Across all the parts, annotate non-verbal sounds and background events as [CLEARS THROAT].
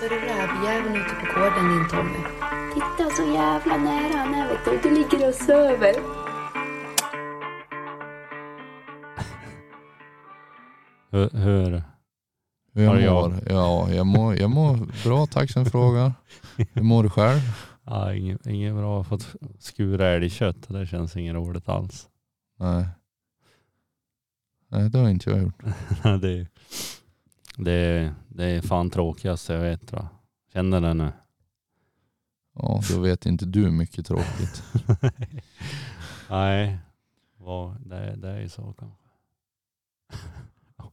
så är det rävjäveln ute på gården din Tommy. Titta så jävla nära han är vet du. Du ligger och söver. Hur, hur, Hur Har jag mår? Ja, jag mår, jag mår bra, tack som frågar. Hur mår du själv? ja, inget, inget bra. Jag har fått skura älgkött. Det känns inget roligt alls. Nej. Nej, det har inte jag gjort. [LAUGHS] det, det, det är fan tråkigast jag vet jag. Känner det nu. Ja, då vet inte du mycket tråkigt. [LAUGHS] Nej, det, det är ju så kanske. [LAUGHS]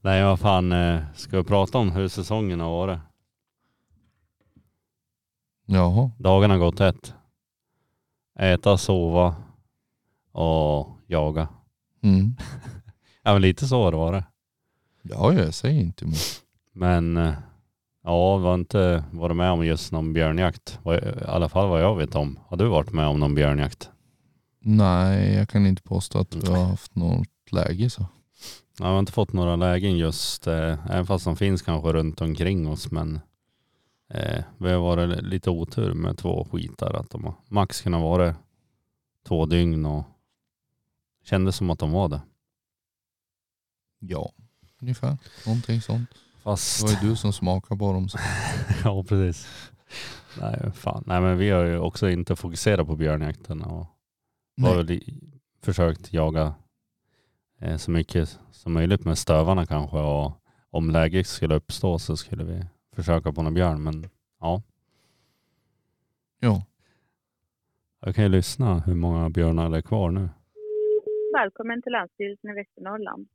Nej vad fan, eh, ska vi prata om hur säsongen har varit? Jaha. Dagarna har gått ett. Äta, sova och jaga. Mm. [LAUGHS] Ja men lite så har det varit. Ja, jag säger inte emot. Men eh, ja, vi har inte varit med om just någon björnjakt. I alla fall vad jag vet om. Har du varit med om någon björnjakt? Nej, jag kan inte påstå att vi har haft något läge så. Jag har inte fått några lägen just, eh, även fast de finns kanske runt omkring oss. Men eh, vi har varit lite otur med två skitar. Att de har max kunnat vara två dygn och kändes som att de var det. Ja, ungefär. Någonting sånt. Fast Det var ju du som smakade på dem. Så. [LAUGHS] ja, precis. Nej, fan. Nej, men vi har ju också inte fokuserat på björnjakten och har försökt jaga eh, så mycket som möjligt med stövarna kanske och om läget skulle uppstå så skulle vi försöka på någon björn. Men ja, Ja. jag kan ju lyssna hur många björnar det är kvar nu. Välkommen till Länsstyrelsen i Västernorrland.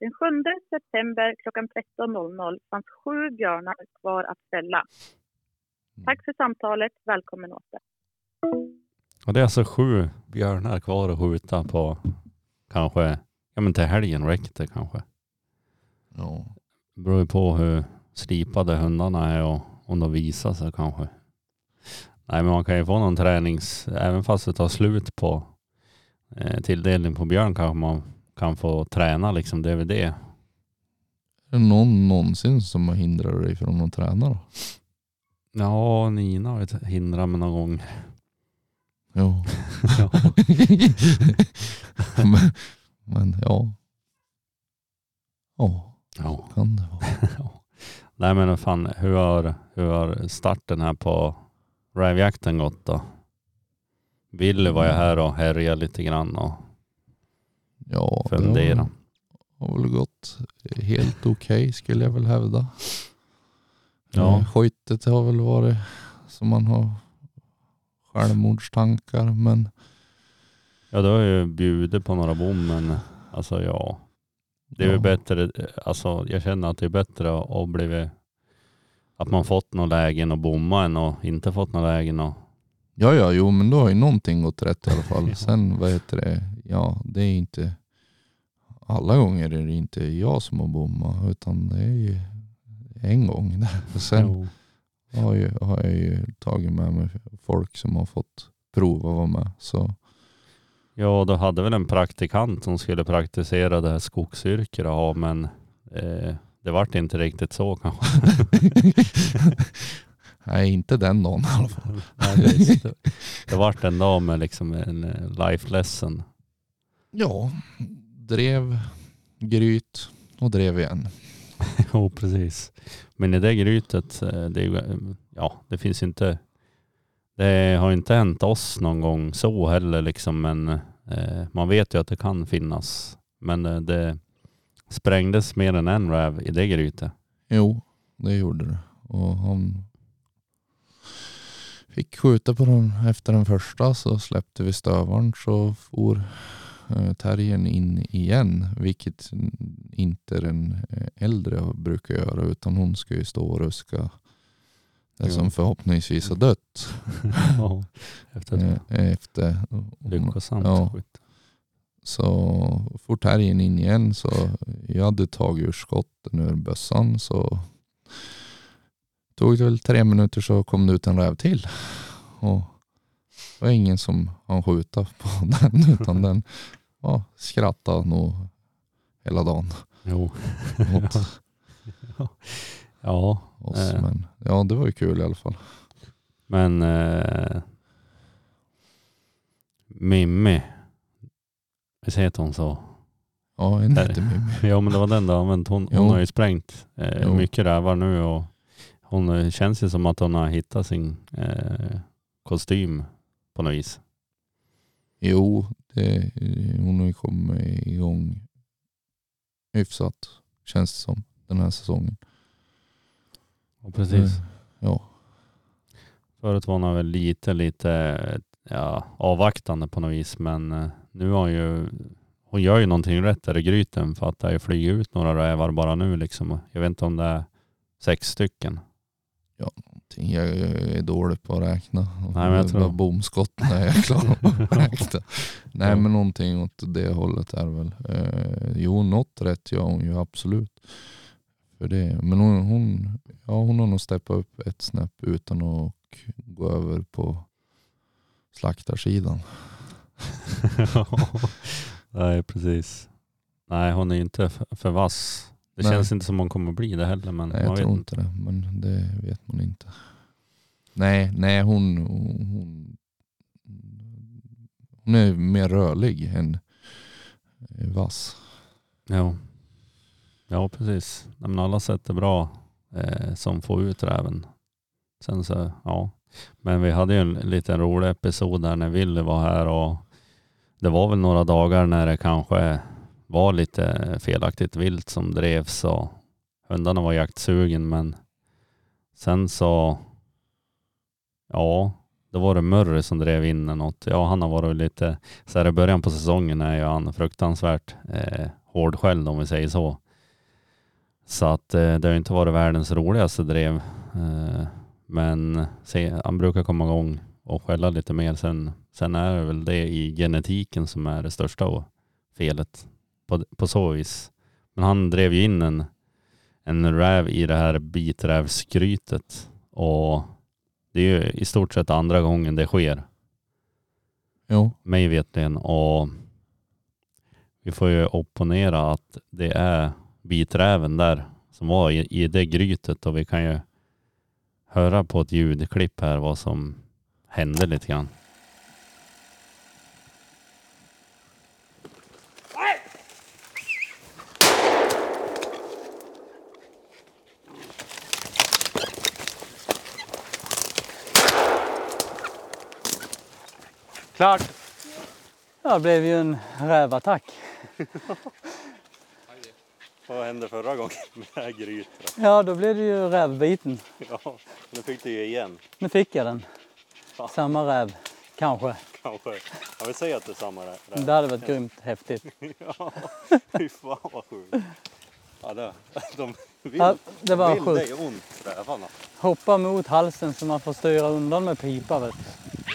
Den 7 september klockan 13.00 fanns sju björnar kvar att fälla. Tack för samtalet. Välkommen åter. Och det är alltså sju björnar kvar att skjuta på kanske, ja men till helgen räcker det kanske. ja. Det beror ju på hur slipade hundarna är och om de visar sig kanske. Nej men man kan ju få någon tränings, även fast det tar slut på eh, tilldelning på björn kanske man kan få träna liksom DVD. Är det någon någonsin som har hindrat dig från att träna då? Ja, Nina har hindrat mig någon gång. Ja. [LAUGHS] Ja. [LAUGHS] men, men ja. Ja, Ja. kan det vara. [LAUGHS] Nej men fan, hur har, hur har starten här på rävjakten gått då? Willy var ju här och härjade lite grann och Ja, det funderade. har, väl gått helt okej skulle jag väl hävda. Ja. Eh, Skyttet har väl varit som man har självmordstankar men Ja du har ju bjudit på några bom men alltså ja. Det är ja. bättre, alltså jag känner att det är bättre att blivit att man fått några lägen och bomma än att inte fått några lägen och Ja, ja, jo, men då har ju någonting gått rätt i alla fall. [LAUGHS] Sen, vad heter det, ja, det är inte, alla gånger är det inte jag som har bommat, utan det är ju en gång. där. [LAUGHS] Sen har, ju, har jag ju tagit med mig folk som har fått prova att vara med. Så Ja, du hade väl en praktikant som skulle praktisera det här skogsyrket har, men eh, det vart inte riktigt så kanske. [LAUGHS] nej, inte den dagen i alla fall. Nej, [LAUGHS] det vart en dag med liksom en eh, life lesson. Ja, drev, gryt och drev igen. [LAUGHS] Jo, precis. Men i det grytet, eh, det, eh, ja, det finns inte, det har inte hänt oss någon gång så heller liksom, men eh, man vet ju att det kan finnas. Men eh, det sprängdes mer än en räv i det grytet. Jo, det gjorde det. Och han fick skjuta på den efter den första så släppte vi stövaren så for terriern in igen. Vilket inte den eh, äldre brukar göra utan hon ska ju stå och ruska det som förhoppningsvis har dött. [LAUGHS] Ja, efter ett eh, efter. lyckosamt Ja. Så fort terriern in igen så jag hade tagit ur skotten ur bössan så tog det väl tre minuter så kom det ut en räv till. Och det var ingen som han skjuta på [LAUGHS] den utan den ja, skrattade nog hela dagen. Jo. Åt. ja. [LAUGHS] Ja, oss. Eh. Men ja, det var ju kul i alla fall. men eh, Mimmi, visst heter hon så? Ja, en hette Mimmi. [LAUGHS] Ja men det var den du använt. Hon, hon har ju sprängt eh, mycket rävar nu och hon eh, känns ju som att hon har hittat sin eh, kostym på något vis. Jo, det, hon har ju kommit igång hyfsat känns det som den här säsongen. Och precis. Eh, Ja, Förut var hon väl lite, lite ja, avvaktande på något vis men eh, nu har hon ju hon gör ju någonting rätt där i gryten för att det har ju flugit ut några rävar bara nu liksom. Jag vet inte om det är sex stycken. Jag är dålig på att räkna. men jag tror- bomskott när jag är klar [LAUGHS] att räkna. Nej Ja. men någonting åt det hållet är väl. Eh, jo, något rätt gör hon ju absolut. För det. Men hon, hon, ja, hon har nog steppat upp ett snäpp utan att gå över på slaktarsidan. [LAUGHS] Nej precis. Nej hon är ju inte för, för vass. Det Nej. känns inte som hon kommer bli det heller men Nej, jag tror inte. inte det. Men det vet man inte. Nej, nej hon, hon, hon är mer rörlig än vass. Ja, ja precis. Men alla sätt är bra eh, som får ut räven. Sen så, ja. Men vi hade ju en liten rolig episod där när Willy var här och det var väl några dagar när det kanske var lite felaktigt vilt som drevs och hundarna var jaktsugen men sen så, ja, då var det Murray som drev in något. Ja, han har varit lite, så här i början på säsongen är ju han fruktansvärt eh, hårdskälld om vi säger så. Så att eh, det har ju inte varit världens roligaste drev. Eh, men se, han brukar komma igång och skälla lite mer. Sen, sen är det väl det i genetiken som är det största felet på, på så vis. Men han drev ju in en, en räv i det här biträvsgrytet och det är ju i stort sett andra gången det sker. Jo, mig vetligen och vi får ju opponera att det är biträven där som var i, i det grytet. Och vi kan ju höra på ett ljudklipp här vad som hände lite grann. Klart. Ja, det blev ju en rävattack. [LAUGHS] Vad hände förra gången [LAUGHS] med det här grytet? Ja, då blev det ju rävbiten. Ja, nu fick du ju igen Nu fick jag den. Ja. Samma räv, kanske. kanske. Jag vill säga att det är samma Det hade varit grymt häftigt. [LAUGHS] Ja, fy fan vad sjukt. Ja, det, de vill, Ja, det var vill sjukt. dig ont rävarna. Hoppa mot halsen så man får styra undan med pipa. Vet du.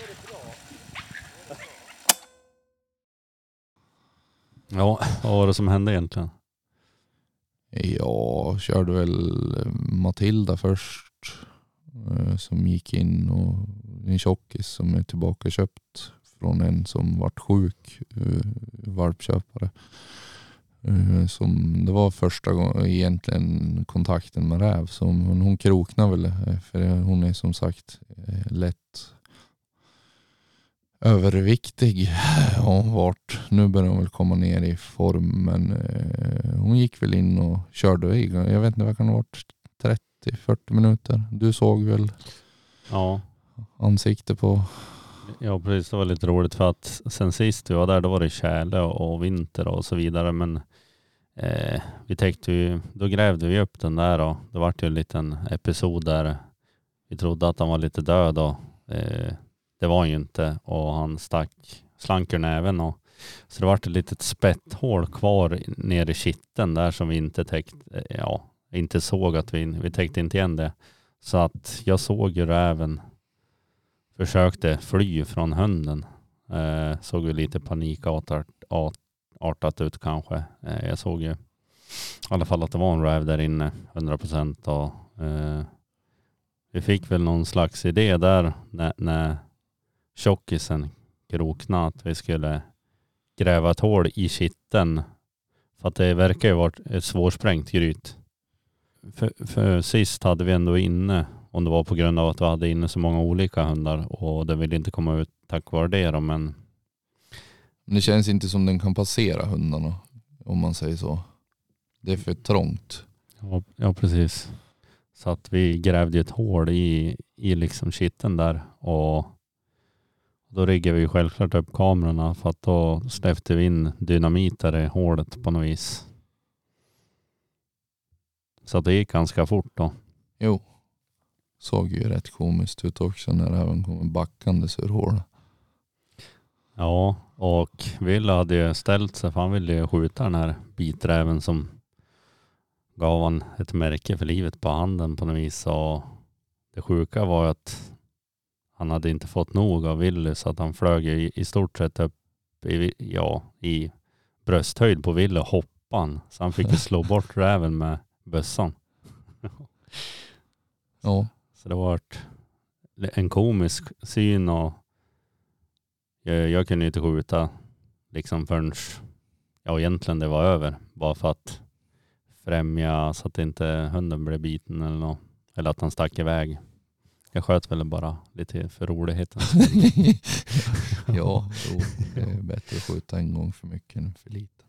Ja, vad var det som hände egentligen? jag körde väl Matilda först. eh, Som gick in och en tjockis som är tillbaka köpt från en som vart sjuk, eh, valpköpare. Eh, Som, det var första gången egentligen kontakten med räv. Så hon, hon kroknar väl eh, för hon är som sagt eh, lätt överviktig. Hon vart. Nu börjar hon väl komma ner i form men eh, hon gick väl in och körde. Jag vet inte vad kan ha varit 30-40 minuter. Du såg väl Ja, ansikte på Ja precis, det var lite roligt för att sen sist vi var där då var det tjäle och, och vinter och så vidare men eh, vi täckte ju, då grävde vi upp den där och det vart ju en liten episod där vi trodde att han var lite död och eh, det var han ju inte och han stack, slank ur näven och så det vart ett litet spetthål kvar nere i kitten där som vi inte täckt, eh, ja, inte såg att vi, vi täckte inte igen det. Så att jag såg ju räven försökte fly från hunden. Eh, såg ju lite panikartat art- artat ut kanske. Eh, jag såg ju i alla fall att det var en räv där inne, 100 procent. Eh, vi fick väl någon slags idé där när, när tjockisen kroknade att vi skulle gräva ett hål i kitten. För att det verkar ju vara ett svårsprängt gryt. för, för sist hade vi ändå inne, om det var på grund av att vi hade inne så många olika hundar och det ville inte komma ut tack vare det då, men det känns inte som den kan passera hundarna. Om man säger så. Det är för trångt. ja, ja precis. Så att vi grävde ett hål i, i liksom kitteln där och då riggade vi självklart upp kamerorna för att då släppte vi in dynamit där i hålet på något vis. Så det gick ganska fort då. Jo. Såg ju rätt komiskt ut också när även kommer backandes ur hålet. Ja, och Wille hade ju ställt sig för han ville ju skjuta den här biträven som gav han ett märke för livet på handen på något vis. Och det sjuka var att han hade inte fått nog av Willy så att han flög i, i stort sett upp i, ja, i brösthöjd på Wille och hoppade. Så han fick ju slå [LAUGHS] bort räven med bössan. [LAUGHS] Ja. Så det var en komisk syn och jag, jag kunde inte skjuta liksom förrän ja, egentligen det var över. Bara för att främja så att inte hunden blev biten eller något. Eller att han stack iväg. Jag sköt väl bara lite för roligheten. [LAUGHS] ja, jo, det är bättre att skjuta en gång för mycket än för lite.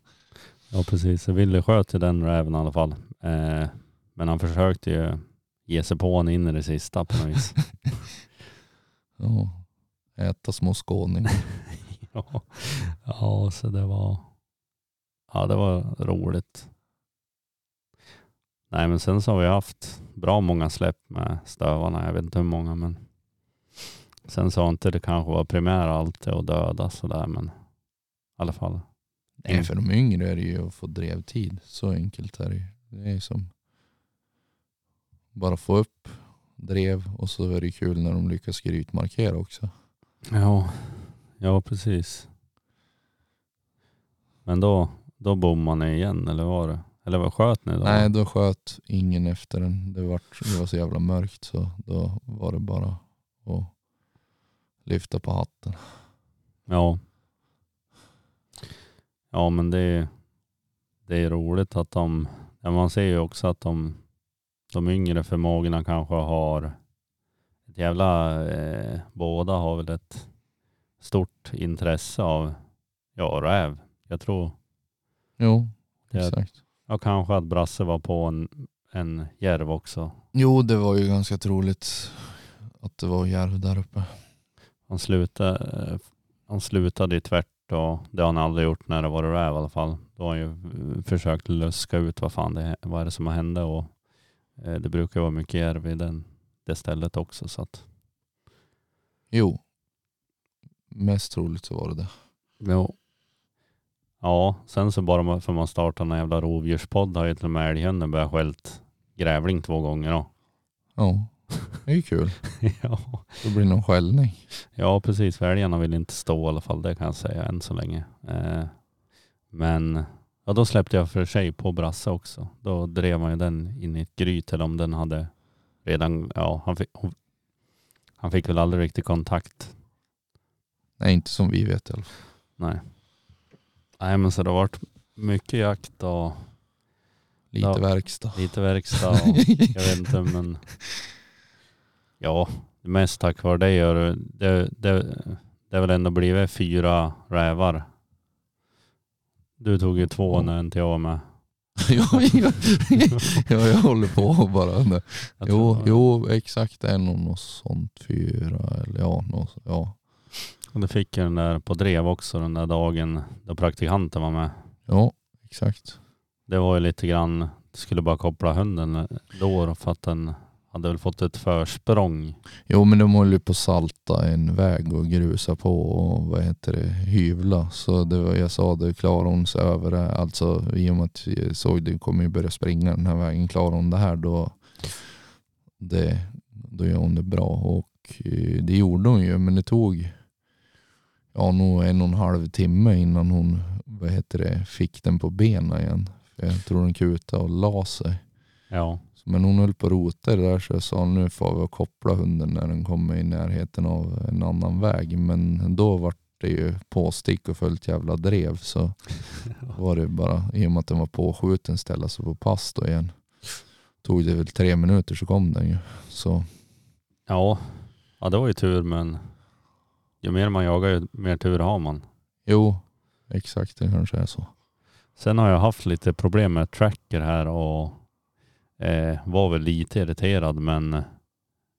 Ja precis, jag ville sköt ju den räven i alla fall. Eh, men han försökte ju ge sig på honom in i det sista på något vis. [LAUGHS] Ja. Äta små skåningar. [LAUGHS] ja. ja, så det var, ja, det var roligt. Nej, men sen så har vi haft bra många släpp med stövarna. Jag vet inte hur många, men sen så har inte det kanske var primära alltid att döda sådär, men i alla fall. Nej, för de yngre är det ju att få drevtid. Så enkelt är det ju. Det är som bara få upp drev och så är det kul när de lyckas grytmarkera också. Ja, ja precis. Men då, då bommade ni igen eller var det? Eller vad sköt ni då? Nej, då sköt ingen efter den. Det var, det var så jävla mörkt så då var det bara att lyfta på hatten. Ja. Ja men det är, det är roligt att de, man ser ju också att de, de yngre förmågorna kanske har ett jävla, eh, båda har väl ett stort intresse av, ja räv. Jag tror, Jo, exakt. Ja kanske att Brasse var på en, en järv också. Jo, det var ju ganska troligt att det var järv där uppe. Han slutade, han slutade i tvärt och det har han aldrig gjort när det var räv i alla fall. Då har han ju eh, försökt luska ut vad fan det vad är det som har hänt och eh, det brukar vara mycket järv i den, det stället också så att Jo, mest troligt så var det det. jo. Ja, sen så bara för man startar en jävla rovdjurspodd har ju till och med älghunden börjat skällt grävling två gånger då. Ja, det är ju kul. [LAUGHS] ja. Det blir någon skällning. Ja, precis. För älgarna vill inte stå i alla fall. Det kan jag säga än så länge. Eh, men ja, då släppte jag för sig på Brasse också. Då drev man ju den in i ett gryt eller om den hade redan, ja, han fick, han fick väl aldrig riktigt kontakt. Nej, inte som vi vet i alla fall. Nej. Nej, men så det har varit mycket jakt och Lite Ja. verkstad. lite verkstad och [LAUGHS] jag vet inte men ja, det mest tack vare dig gör det, det, det, det har väl ändå blivit fyra rävar. Du tog ju två när inte jag var med. [LAUGHS] ja, ja, ja, jag håller på bara. Jag Jo, jo, exakt en och något sånt. Fyra eller ja, något, ja. Och du fick ju den där på drev också den där dagen då praktikanten var med. Ja, exakt. Det var ju lite grann, du skulle bara koppla hunden då för att den hade väl fått ett försprång. Jo men de håller ju på att salta en väg och grusa på och vad heter det, hyvla. Så det var, jag sa det, klarar hon sig över det, alltså i och med att jag såg det kommer ju börja springa den här vägen, klarar hon det här då, det, då gör hon det bra. Och eh, det gjorde hon ju men det tog ja, nog en och en halv timme innan hon vad heter det, fick den på benen igen. För jag tror den kutade och la sig. Ja, Men hon höll på att rota det där så jag sa nu får vi att koppla hunden när den kommer i närheten av en annan väg. Men då var det ju påstick och fullt jävla drev så [LAUGHS] var det bara i och med att den var påskjuten ställa sig på pass då igen. tog det väl tre minuter så kom den ju. Så Ja, ja det var ju tur men ju mer man jagar ju mer tur har man. jo, exakt det kanske är så. Sen har jag haft lite problem med tracker här och eh, var väl lite irriterad men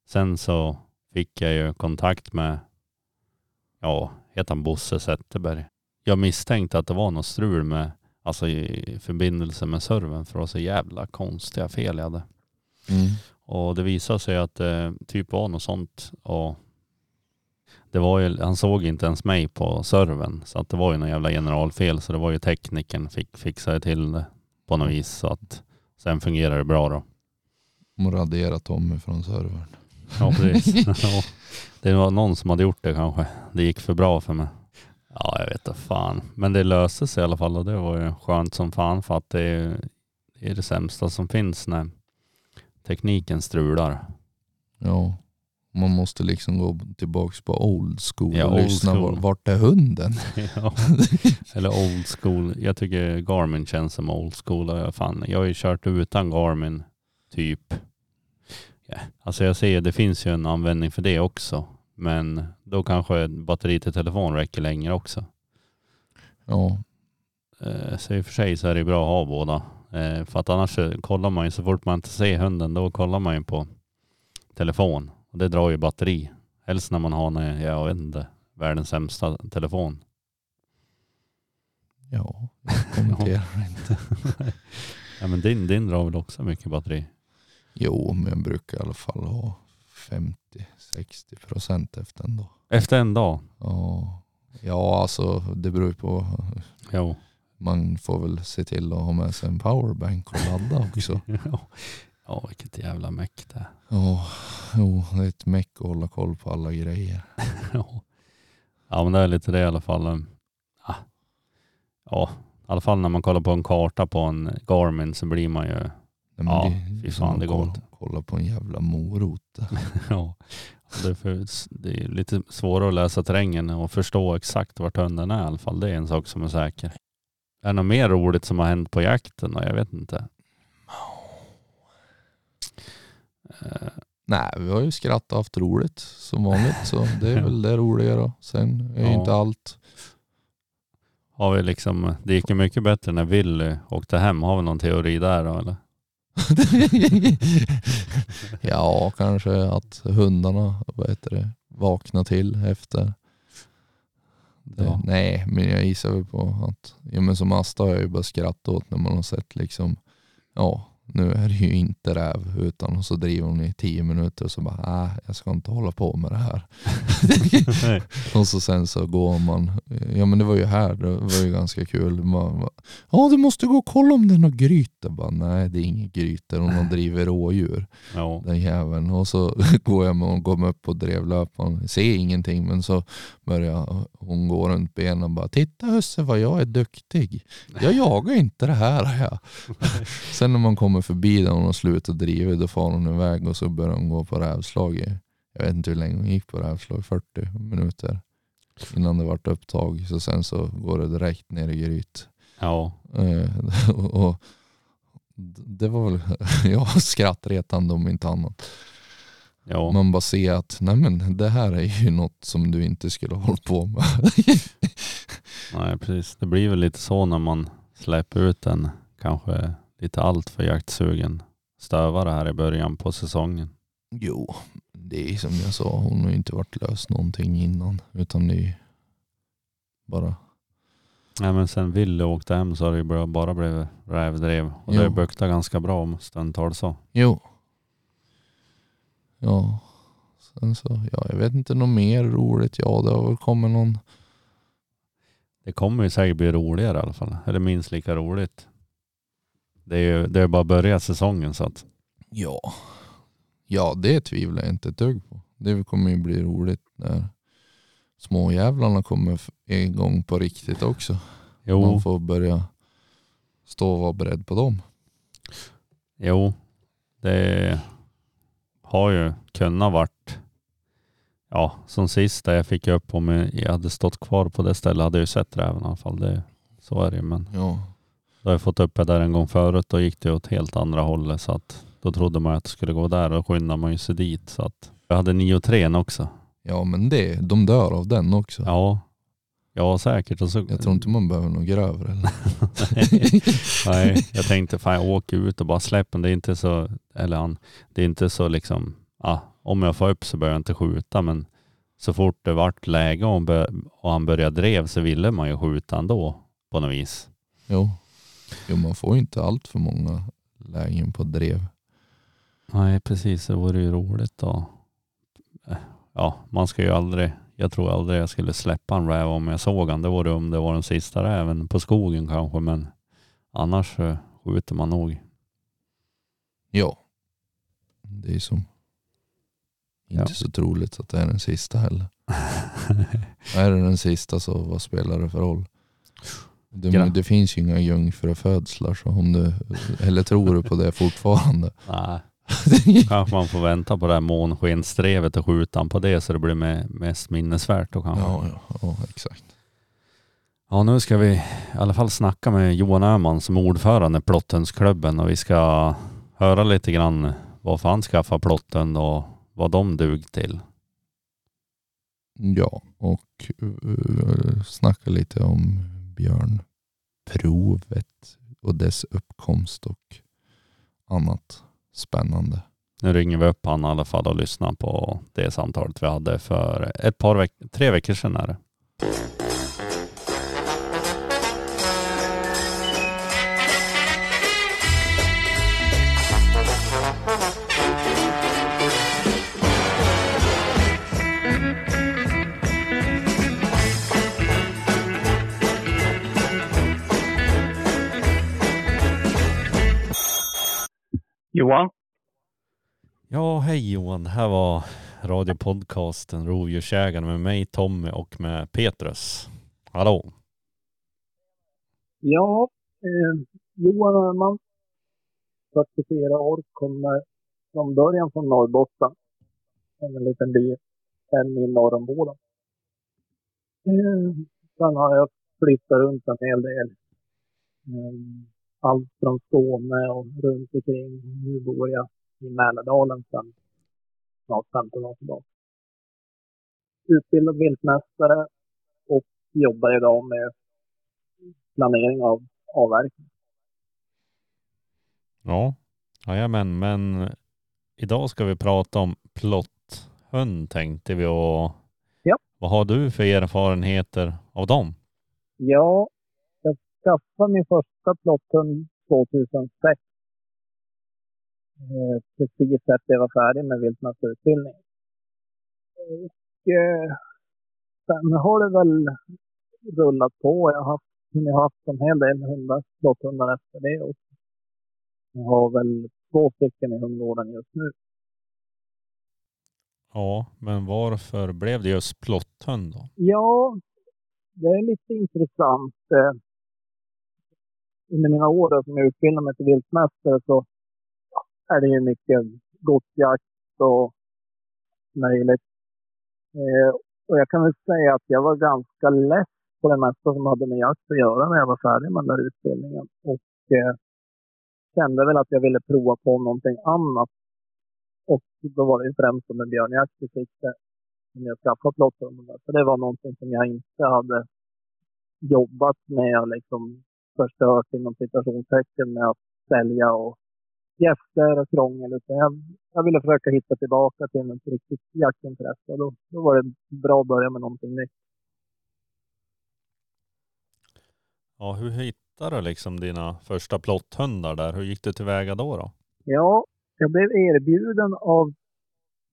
sen så fick jag ju kontakt med, ja, heter han Bosse Zetterberg. Jag misstänkte att det var något strul med, alltså i förbindelse med servern för det var så jävla konstiga fel jag hade. Mm. Och det visade sig att det typ var något sånt och det var ju, han såg inte ens mig på servern så att det var ju någon jävla generalfel så det var ju tekniken fick fixa till det på något vis så att sen fungerar det bra då. De raderar Tommy från servern. Ja precis. [LAUGHS] det var någon som hade gjort det kanske. Det gick för bra för mig. Ja jag vet inte fan. Men det löste sig i alla fall och det var ju skönt som fan för att det är, det, är det sämsta som finns när tekniken strular. Ja, man måste liksom gå tillbaks på old school Ja, och old lyssna. school. var- Vart är hunden? [LAUGHS] Ja. Eller old school. Jag tycker Garmin känns som old school. Fan, jag har ju kört utan Garmin typ. Ja. Alltså jag ser, det finns ju en användning för det också. Men då kanske batteri till telefon räcker längre också. Ja, Eh, Så i och för sig så är det bra att ha båda. Eh, För att annars kollar man ju, så fort man inte ser hunden, då kollar man ju på telefon. Och det drar ju batteri. Helst när man har, en, jag vet inte, världens sämsta telefon. ja, jag kommenterar [LAUGHS] inte. [LAUGHS] Ja men din, din drar väl också mycket batteri? Jo, men jag brukar i alla fall ha 50-60 procent efter en dag. Efter en dag? Ja. ja, alltså det beror ju på. Jo. Man får väl se till att ha med sig en powerbank och ladda också. [LAUGHS] ja. Ja vilket jävla meck det är. Ja, jo, det är ett meck att hålla koll på alla grejer. [LAUGHS] ja. ja men det är lite det i alla fall. Um, Ja. ja, i alla fall när man kollar på en karta på en Garmin så blir man ju, Nej, Ja, det fy fan, det går kolla, inte. kolla på en jävla morot. [LAUGHS] ja. Det är, för, det är lite svårare att läsa terrängen och förstå exakt vart hunden är i alla fall. Det är en sak som är säker. Är det något mer roligt som har hänt på jakten? Jag vet inte. Eh, Nej, vi har ju skrattat och haft roligt som vanligt. Så det är [LAUGHS] väl det roliga då. Sen är ju Ja. inte allt. Har vi liksom, det gick ju mycket bättre när Willy åkte hem. Har vi någon teori där då eller? [LAUGHS] ja, kanske att hundarna vad heter det, vaknar till efter. Det, Ja. Nej, men jag gissar väl på att, ja men som Asta har jag ju bara skrattat åt när man har sett liksom, ja nu är det ju inte räv utan och så driver hon i tio minuter och så bara, äh, jag ska inte hålla på med det här. [LAUGHS] Nej. [LAUGHS] Och så sen så går man, ja men det var ju här, det var ju ganska kul. Man, bara, ja du måste gå och kolla om det är något gryte. Bara, Nej det är inget gryte, hon har drivit rådjur. Ja. Den jäveln. Och så [LAUGHS] går jag med och går upp på drevlöparen, ser ingenting men så börjar hon gå runt benen och bara Titta husse vad jag är duktig. Jag jagar inte det här. Ja. Sen när man kommer förbi där hon har slutat driva då far hon iväg och så börjar hon gå på rävslag. i- Jag vet inte hur länge hon gick på rävslag, 40 minuter innan det vart upptag. Så sen så går det direkt ner i gryt. ja. Eh, [LAUGHS] och, och det var väl [LAUGHS] ja, skrattretande om inte annat. Ja. Man bara ser att nej men, det här är ju något som du inte skulle ha hållit på med. [LAUGHS] Nej precis. Det blir väl lite så när man släpper ut en kanske lite allt för jaktsugen stövare här i början på säsongen. jo, det är som jag sa, hon har ju inte varit lös någonting innan. Utan det är bara, Nej men sen Ville åkte hem så har det ju bara- blivit rävdrev. Och det har Jo. buktat ganska bra om stundtals så. jo. Ja, sen så, ja jag vet inte något mer roligt. Ja det har väl kommit någon, Det kommer ju säkert bli roligare i alla fall. Eller minst lika roligt. Det är ju det är bara börjat säsongen så att ja. Ja det tvivlar jag inte ett dugg på. Det kommer ju bli roligt när småjävlarna kommer igång på riktigt också. jo, Man får börja stå och vara beredd på dem. jo, det har ju kunnat varit ja, som sist där jag fick upp om jag jag hade stått kvar på det stället hade jag ju sett räven i alla fall. Det, så är det ju. Men Ja, då har jag fått upp det där en gång förut. Då gick det åt helt andra hållet så att då trodde man att det skulle gå där och skyndade man ju sig dit. Så att jag hade niotren också. Ja men det, de dör av den också. Ja, ja säkert. Och så, Jag tror inte man behöver något grövre. Eller? [LAUGHS] Nej, jag tänkte fan jag åker ut och bara släpper. Det är inte så, eller han, det är inte så liksom, ah, om jag får upp så börjar jag inte skjuta men så fort det vart läge och han började drev så ville man ju skjuta ändå på något vis. Jo. Jo, man får ju inte allt för många lägen på drev. Nej, precis. Det vore ju roligt eh, ja, man ska ju aldrig, jag tror aldrig jag skulle släppa en räv om jag såg han. Det vore om det var den sista räven på skogen kanske, men annars skjuter man nog. Ja. Det är som inte Ja. så troligt att det är den sista heller. [LAUGHS] Är det den sista så vad spelar det för roll? Det, det finns ju inga jungfrufödslar så om du, eller tror du på det fortfarande? [LAUGHS] Nej, [LAUGHS] kanske man får vänta på det här månskensdrevet och skjuta han på det så det blir me- mest minnesvärt då kanske. Ja, ja, ja exakt. Ja, nu ska vi i alla fall snacka med Johan Öhman som är ordförande i Plotthundsklubben och vi ska höra lite grann varför han skaffade plotthund och vad de dug till. Ja, och uh, snacka lite om björnprovet och dess uppkomst och annat spännande. Nu ringer vi upp han i alla fall och lyssnar på det samtalet vi hade för ett par veck tre veckor sedan. Är det. Johan? Ja, hej Johan. Det här var radiopodcasten Rovdjursjägaren med mig Tommy och med Petrus. Hallå. Ja, eh, Johan Öhman, 44 år, kommer från början från Norrbotten. En liten by en mil norr om Boden. Eh, sen har jag flyttat runt en hel del. Eh, allt från Skåne och runt omkring. Nu bor jag i Mälardalen sedan snart 15 år tillbaka. Utbildad viltmästare och jobbar idag med planering av avverkning. Ja, jajamän, men idag ska vi prata om plotthund tänkte vi och Ja. vad har du för erfarenheter av dem? Ja, skaffade min första plotthund 2006. Eh, precis efter jag var färdig med viltmästarutbildningen. Och eh, sen har det väl rullat på. Jag har haft, jag har haft en hel del hundar, plotthundar efter det. Och jag har väl två stycken i hundgården just nu. Ja, men varför blev det just plotthund då? Ja, det är lite intressant. Under mina år där som jag utbildade mig till viltmästare så är det ju mycket godsjakt och möjligt. Eh, och jag kan väl säga att jag var ganska less på det mesta som hade med jakt att göra när jag var färdig med den där utbildningen. Och eh, kände väl att jag ville prova på någonting annat. Och då var det ju främst med björnjakt i sikte som jag skaffade plotthundarna. För det var någonting som jag inte hade jobbat med liksom förstört inom citationstecken med att sälja och gäster och krångel. Utan jag, jag ville försöka hitta tillbaka till ett riktigt jaktintresse. Och då, då var det bra att börja med någonting nytt. Ja, hur hittade du liksom dina första plotthundar där? Hur gick du tillväga då? då? Ja, jag blev erbjuden av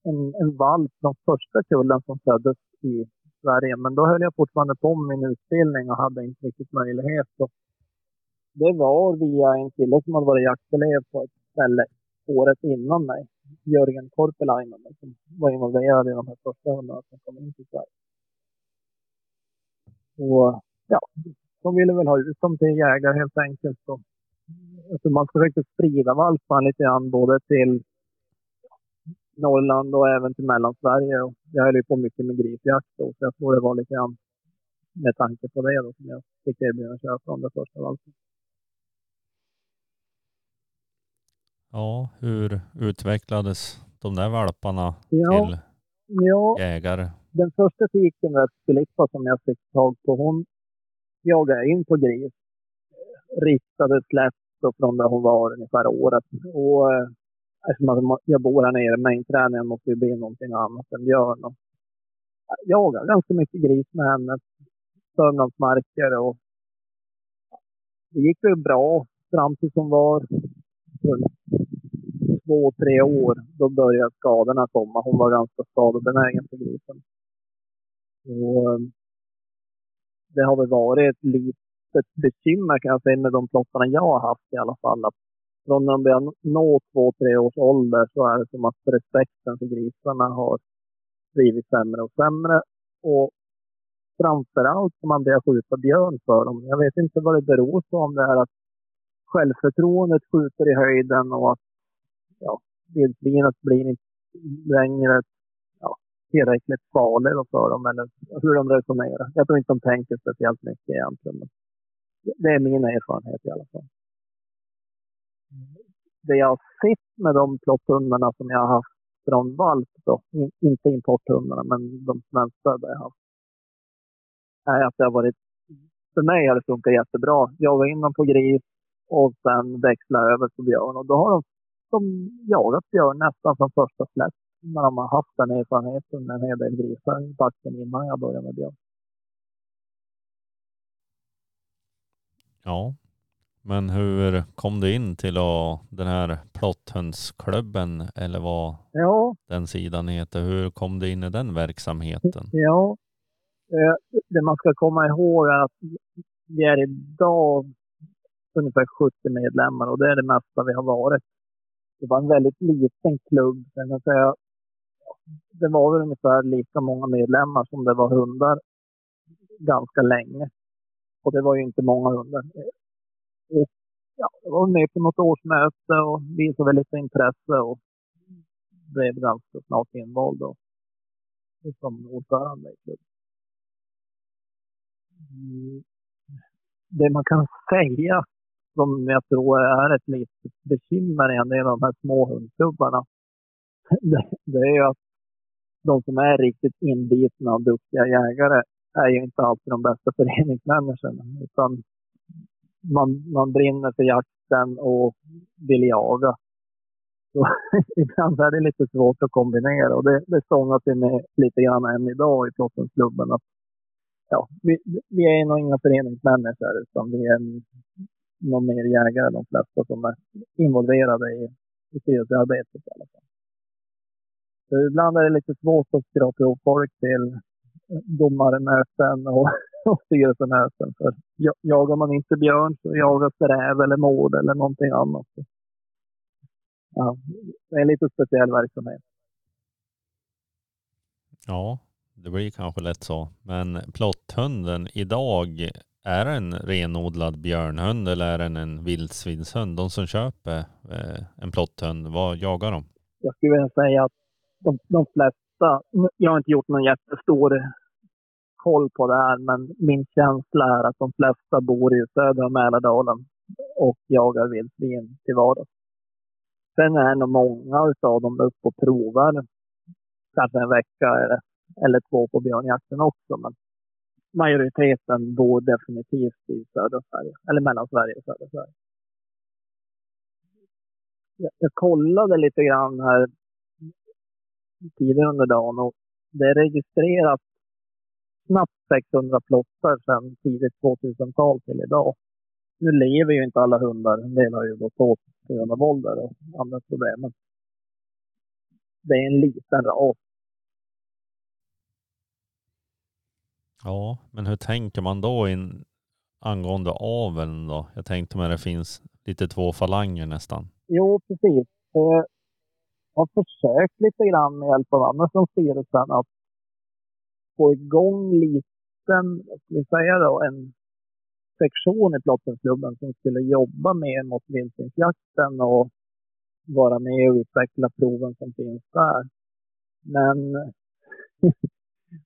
en, en valp från första kullen som föddes i Sverige. Men då höll jag fortfarande på med min utbildning och hade inte riktigt möjlighet. Och det var via en kille som hade varit jaktelev på ett ställe året innan mig. Jörgen Korpelainen som var involverad i de här första hundarna som kom in till Sverige. Och ja, de ville väl ha ut dem till jägare helt enkelt. Och alltså man försökte sprida valparna lite grann både till Norrland och även till Mellansverige. Och jag höll ju på mycket med grisjakt då, så jag tror det var lite grann med tanke på det då som jag fick erbjudande att köpa de där första valparna. Ja, hur utvecklades de där valparna Ja, till ja, jägare? den första tiken där, Filippa, som jag fick tag på, hon jagade in på gris. Riktade slätt då från där hon var ungefär året. Och eh, eftersom jag bor här nere, mängdträningen måste ju bli någonting annat än björn. Och jag jagade ganska mycket gris med henne. Sörmlandsmarker och det gick ju bra fram tills hon var runt två, tre år. Då började skadorna komma. Hon var ganska skadebenägen på grisen. Och, ehm, det har väl varit ett litet bekymmer kan jag säga med de plottarna jag har haft i alla fall. Att från när de börjar nå två, tre års ålder så är det som att respekten för grisarna har blivit sämre och sämre. Och framförallt när man börjar skjuta björn för dem. Jag vet inte vad det beror på, om det är att självförtroendet skjuter i höjden och att vildsvinet blir inte längre ja, tillräckligt farligt för dem eller hur de resonerar. Jag tror inte de tänker speciellt mycket egentligen. Men det är min erfarenhet i alla fall. Det jag har sett med de plotthundarna som jag har haft från valp, då, in, inte importhundarna, men de svenska jag har haft, är att det har varit, för mig har det funkat jättebra. Jaga in dem på gris och sen växla över på björn. Och då har de, de jagat björn nästan från första släpp när de har haft den erfarenheten med en hel del grisar i backen innan jag började med björn. Ja, men hur kom du in till den här plotthundsklubben eller vad Ja, den sidan heter? Hur kom du in i den verksamheten? Ja. Eh, Det man ska komma ihåg är att vi är idag ungefär 70 medlemmar och det är det mesta vi har varit. Det var en väldigt liten klubb. Jag kan säga, det var väl ungefär lika många medlemmar som det var hundar ganska länge. Och det var ju inte många hundar. Och, ja, jag var med på något årsmöte och visade väl lite intresse och blev ganska snart invald då, som ordförande i klubben. Mm. Det man kan säga som jag tror är ett litet bekymmer i en del av de här små hundklubbarna, det, det är ju att de som är riktigt inbitna och duktiga jägare är ju inte alltid de bästa föreningsmänniskorna. Utan man, man brinner för jakten och vill jaga. Så [LAUGHS] ibland är det lite svårt att kombinera och det, det stångas ju med lite grann än idag i Plottenklubben. Att, ja, vi, vi är nog inga föreningsmänniskor utan vi är någon mer jägare de flesta som är involverade i, i styrelsearbetet i alla fall. Så ibland är det lite svårt att skrapa ihop folk till domarmöten och, [LAUGHS] och styrelsemöten. För jagar man inte björn så jagas räv eller mård eller någonting annat. Ja, det är en lite speciell verksamhet. Ja, det blir kanske lätt så. Men plotthunden idag, är den renodlad björnhund eller är den en vildsvinshund? De som köper eh, en plotthund, vad jagar de? Jag skulle vilja säga att de, de flesta, jag har inte gjort någon jättestor koll på det här, men min känsla är att de flesta bor i södra Mälardalen och jagar vildsvin till vardags. Sen är nog många av dem uppe och provar kanske en vecka eller, eller två på björnjakten också. Men majoriteten bor definitivt i södra Sverige, eller mellan Sverige och södra Sverige. Jag, jag kollade lite grann här tidigare under dagen och det är registrerat knappt 600 plottar sedan tidigt 2000-tal till idag. Nu lever ju inte alla hundar, en del har ju gått åt på grund av ålder och andra problem. Men det är en liten ras. Ja, men hur tänker man då in angående aveln då? Jag tänkte mig det finns lite två falanger nästan. Jo, precis. Eh, Jag har försökt lite grann med hjälp av andra från styrelsen att få igång liten, vad ska vi säga då, en sektion i Plottenklubben som skulle jobba mer mot vildsvinsjakten och vara med och utveckla proven som finns där. Men [LAUGHS]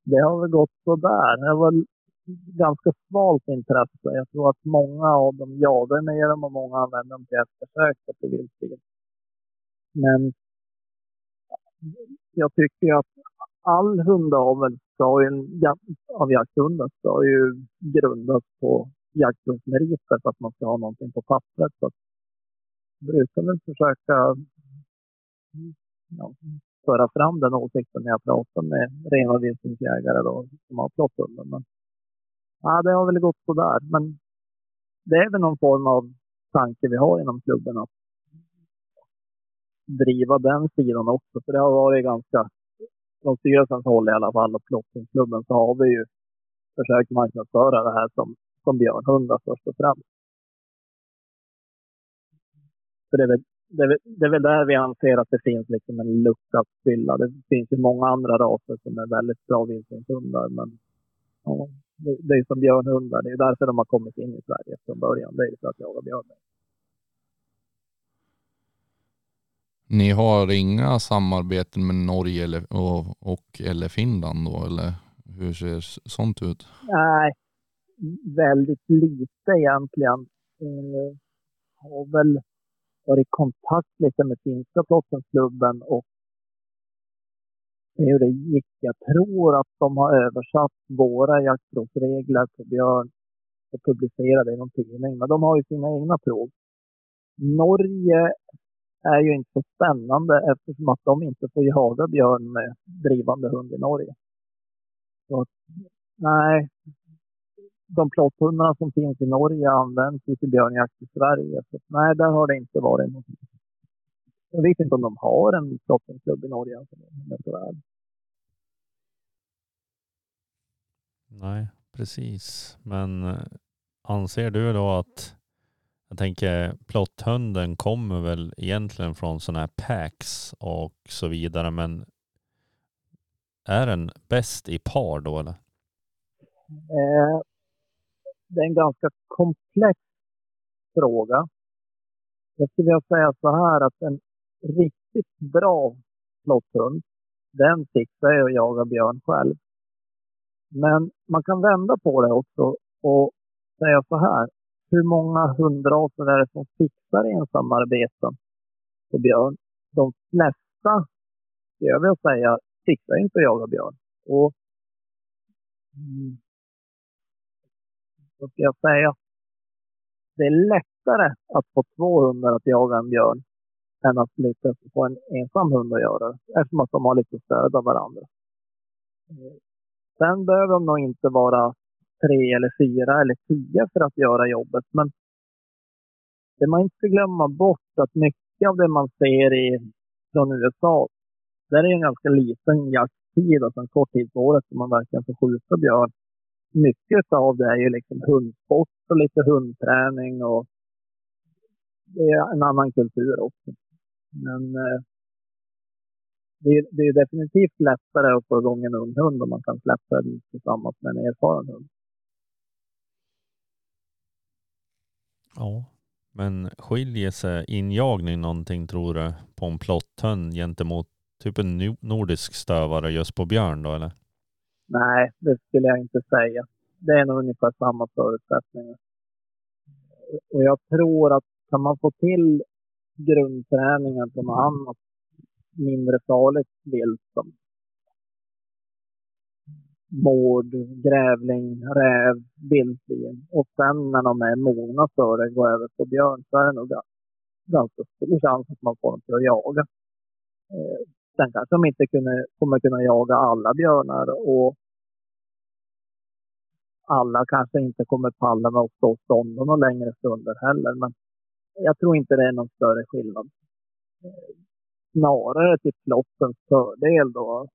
det har väl gått sådär. Det var ganska svalt intresse. Jag tror att många av dem jagar med dem och många använder dem till eftersök på vildsvin. Men jag tycker att all hundavel ska ju, av jakthundar ska ju grundas på jakthundsmeriter för att man ska ha någonting på pappret. Så att brukar väl försöka ja, föra fram den åsikten när jag pratar med rena vildsvinsjägare som har plotthundar. Men ja, det har väl gått sådär. Men det är väl någon form av tanke vi har inom klubben att driva den sidan också. För det har varit ganska, från styrelsens håll i alla fall och plockningsklubben så har vi ju försökt marknadsföra det här som, som björnhundar först och främst. För det är, väl, det, är, det är väl där vi anser att det finns liksom en lucka att fylla. Det finns ju många andra raser som är väldigt bra vildsvinshundar men ja, det, det är som björnhundar. Det är därför de har kommit in i Sverige från början. Det är för att jaga björn. Ni har inga samarbeten med Norge eller, och, och, eller Finland då, eller hur ser sånt ut? Nej, väldigt lite egentligen. Eh, har väl varit i kontakt lite med finska Plottenklubben och hur det gick. Jag tror att de har översatt våra jaktprovsregler på björn och publicerat det i någon tidning. Men de har ju sina egna prov. Norge är ju inte så spännande eftersom att de inte får jaga björn med drivande hund i Norge. Så, nej, de plotthundarna som finns i Norge används ju till björnjakt i Sverige. Så, nej, där har det inte varit något. Jag vet inte om de har en plottenklubb i Norge. Alltså, Nej, precis. Men eh, anser du då att jag tänker plotthunden kommer väl egentligen från sådana här packs och så vidare men är den bäst i par då eller? Eh, det är en ganska komplex fråga. Jag skulle vilja säga så här att en riktigt bra flotthund, den fixar jag att jaga björn själv. Men man kan vända på det också och säga så här hur många hundraser är det som fixar ensamarbeten på björn? De flesta, jag vill säga, fixar inte att jaga björn. Och mm så ska jag säga, det är lättare att få två hundar att jaga en björn än att lyckas få en ensam hund att göra det, eftersom att de har lite stöd av varandra. Sen behöver de nog inte vara tre eller fyra eller tio för att göra jobbet. Men det man inte ska glömma bort att mycket av det man ser i, från USA, där är en ganska liten jakttid, alltså en kort tid på året som man verkligen får skjuta björn. Mycket av det är ju liksom hundsport och lite hundträning och det är en annan kultur också. Men eh, det, är, det är definitivt lättare att få igång en ung hund om man kan släppa den tillsammans med en erfaren hund. Ja, men skiljer sig injagning någonting tror du på en plotthund gentemot typ en nordisk stövare just på björn då eller? Nej, det skulle jag inte säga. Det är nog ungefär samma förutsättningar. Och jag tror att kan man få till grundträningen på något annat mindre farligt vilt som mård, grävling, räv, vildsvin. Och sen när de är mogna för det, går över på björn, så är det nog ganska stor chans att man får dem till att jaga. Eh, Sen kanske de inte kunde, kommer kunna jaga alla björnar och alla kanske inte kommer palla med att stå stånd några längre stunder heller. Men jag tror inte det är någon större skillnad. Snarare till plottens typ fördel då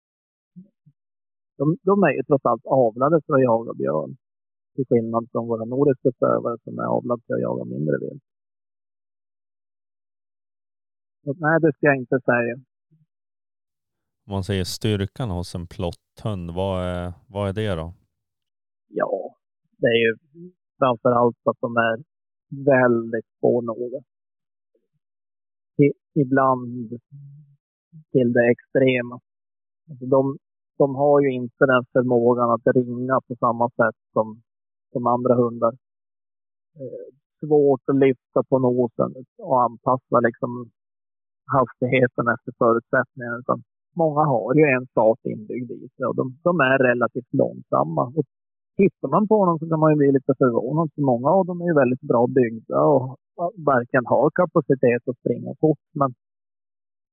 de, de är ju trots allt avlade för att jaga björn. Till skillnad från våra nordiska stövare som är avlade för att jaga mindre vilt. nej, det ska jag inte säga. Om man säger styrkan hos en plotthund, vad är, vad är det då? Ja, det är ju framför allt att de är väldigt spårnoga. Ibland till det extrema. Alltså de, de har ju inte den förmågan att ringa på samma sätt som, som andra hundar. Eh, svårt att lyfta på nosen och anpassa liksom hastigheten efter förutsättningarna. Utan många har ju en start inbyggd i sig och de, de är relativt långsamma. Och tittar man på dem så kan man ju bli lite förvånad. För många av dem är ju väldigt bra byggda och verkligen har kapacitet att springa fort. Men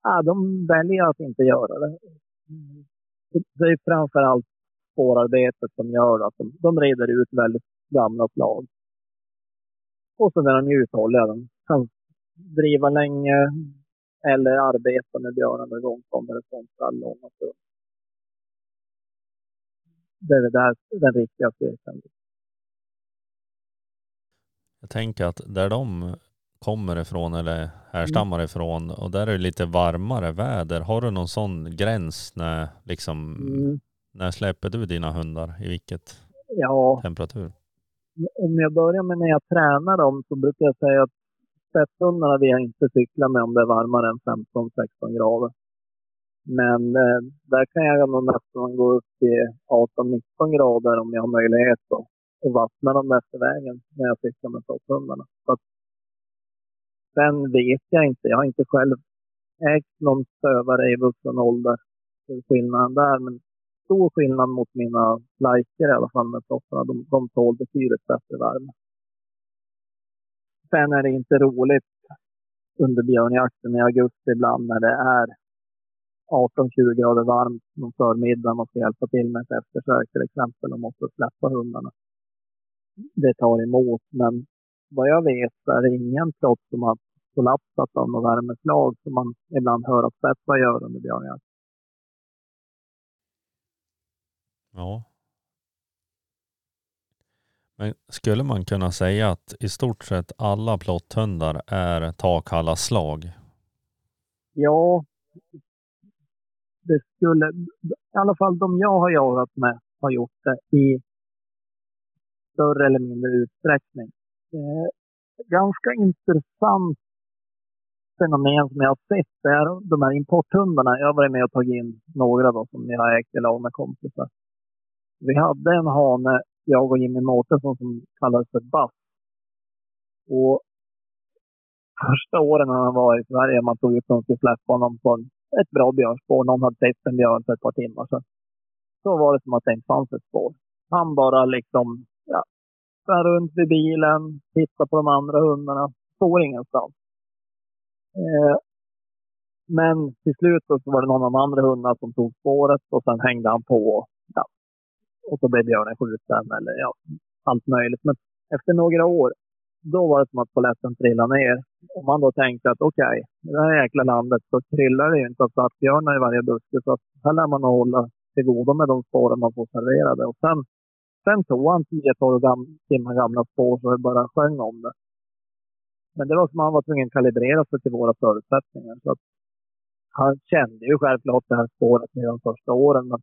ja, de väljer att inte göra det. Det är framför allt spårarbetet som gör att de, de rider ut väldigt gamla slag. Och så är de uthålliga. De kan driva länge eller arbeta med björnarna gångkommer från stall långa stund. Det är där den riktiga styrkan. Jag tänker att där de kommer ifrån eller härstammar ifrån och där är det lite varmare väder. Har du någon sån gräns när liksom Mm. när släpper du dina hundar? I vilket Ja, temperatur? om jag börjar med när jag tränar dem så brukar jag säga att spetshundarna vill jag inte cykla med om det är varmare än 15-16 grader. Men eh, där kan jag nog nästan gå upp till 18-19 grader om jag har möjlighet då, och vattna dem efter vägen när jag cyklar med topphundarna. Så att, sen vet jag inte. Jag har inte själv ägt någon stövare i vuxen ålder. Det är Skillnaden där. Men stor skillnad mot mina liker i alla fall med topparna. De, de tål betydligt bättre värme. Sen är det inte roligt under björnjakten i augusti ibland när det är 18-20 grader varmt någon förmiddag. Man ska hjälpa till med ett eftersök till exempel och måste släppa hundarna. Det tar emot, men vad jag vet så är det ingen trots som har kollapsat av något värmeslag som man ibland hör att spetsar gör under björnjakt. Ja. Men skulle man kunna säga att i stort sett alla plotthundar är takhalla slag? Ja, det skulle, i alla fall de jag har jagat med har gjort det i större eller mindre utsträckning. Eh, ganska intressant fenomen som jag har sett det är de här importhundarna. Jag har varit med och tagit in några då som jag har ägt i lag med kompisar. Vi hade en hane, jag och Jimmy Mårtensson, som kallades för Bass. Och första åren när han var i Sverige, man tog ut honom och skulle släppa honom på ett bra björnspår. Någon hade sett en björn för ett par timmar sedan. Så var det som att det inte fanns ett spår. Han bara liksom, ja, sprang runt vid bilen, tittade på de andra hundarna, får ingenstans. Eh, men till slut så var det någon av de andra hundarna som tog spåret och sen hängde han på. Och så blev björnen skjuten eller ja, allt möjligt. Men efter några år, då var det som att polletten trillade ner. Och man då tänkte att okej, i det här jäkla landet så kryllar det ju inte av svartbjörnar i varje buske. Så att här lär man hålla till godo med de spåren man får serverade. Och sen, sen tog han 10-12 gam, timmar gamla spår så det bara sjöng om det. Men det var som att han var tvungen att kalibrera sig till våra förutsättningar. Så att han kände ju självklart det här spåret med de första åren. Men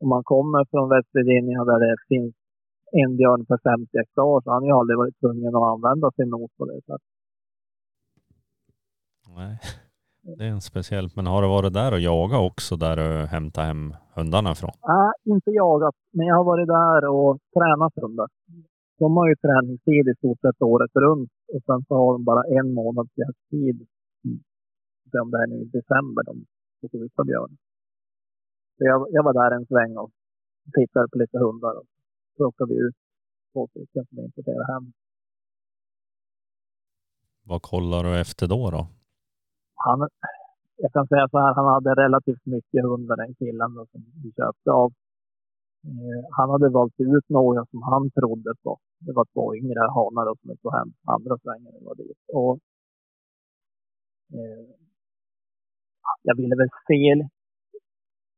om man kommer från West Virginia där det finns en björn per 50 hektar så har han ju aldrig varit tvungen att använda sin nos på det sättet. Nej, det är en speciell. Men har du varit där och jagat också där du hämtar hem hundarna från? Nej, inte jagat, men jag har varit där och tränat hundar. De har ju träningstid i stort sett året runt och sen så har de bara en månads jakttid. Mm. Om det är nu i december de får ut på björn. Så jag, jag var där en sväng och tittade på lite hundar och plockade vi ut två stycken som vi importerade hem. Vad kollar du efter då? då? Han, jag kan säga så här, han hade relativt mycket hundar den killen då, som vi köpte av. Eh, han hade valt ut några som han trodde på. Det var två yngre hanar då, som vi tog hem andra svängen vi var dit. Och, eh, jag ville väl se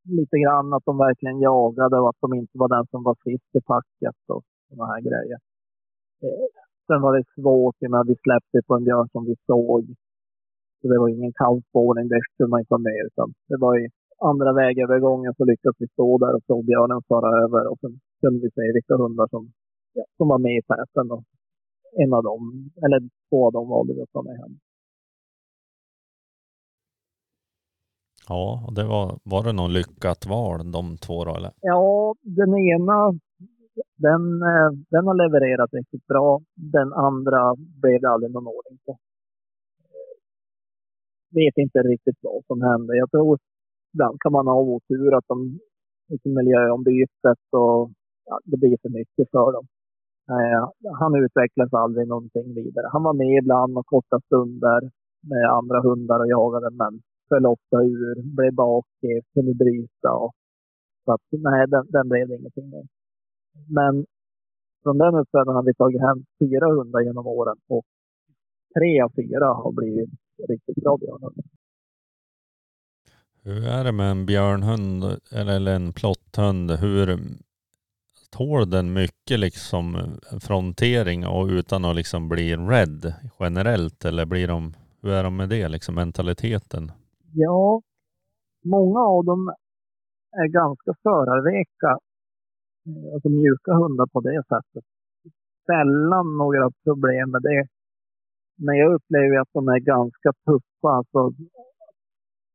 lite grann att de verkligen jagade och att de inte var den som var sist i packet och sådana här grejer. Eh, sen var det svårt, i och med att vi släppte på en björn som vi såg. Så det var ingen kallspårning, det skulle man inte ha med. Utan det var i andra vägövergången så lyckades vi stå där och såg björnen fara över. Och sen kunde vi se vilka hundar som, ja, som var med i täten. Och en av dem, eller två av dem valde vi att ta med hem. Ja, och det var, var det någon lyckat val de två då eller? Ja, den ena den, eh, den har levererat riktigt bra. Den andra blev det aldrig någon ordning på. Eh, vet inte riktigt vad som hände. Jag tror ibland kan man ha otur att de liksom miljöombytet och ja, det blir för mycket för dem. Eh, han utvecklades aldrig någonting vidare. Han var med ibland och korta stunder med andra hundar och jagade men föll ofta ur, blev bakis, eh, kunde bryta. Och, så att, nej, den, den blev det ingenting med. Men från den uppfödaren har vi tagit hem fyra hundar genom åren och tre av fyra har blivit riktigt bra björnhundar. Hur är det med en björnhund eller en plotthund? Hur tål den mycket liksom frontering och utan att liksom bli rädd generellt? Eller blir de, hur är de med det, liksom mentaliteten? Ja, många av dem är ganska förarveka. Eh, alltså mjuka hundar på det sättet. Sällan några problem med det. Men jag upplever att de är ganska tuffa. Alltså,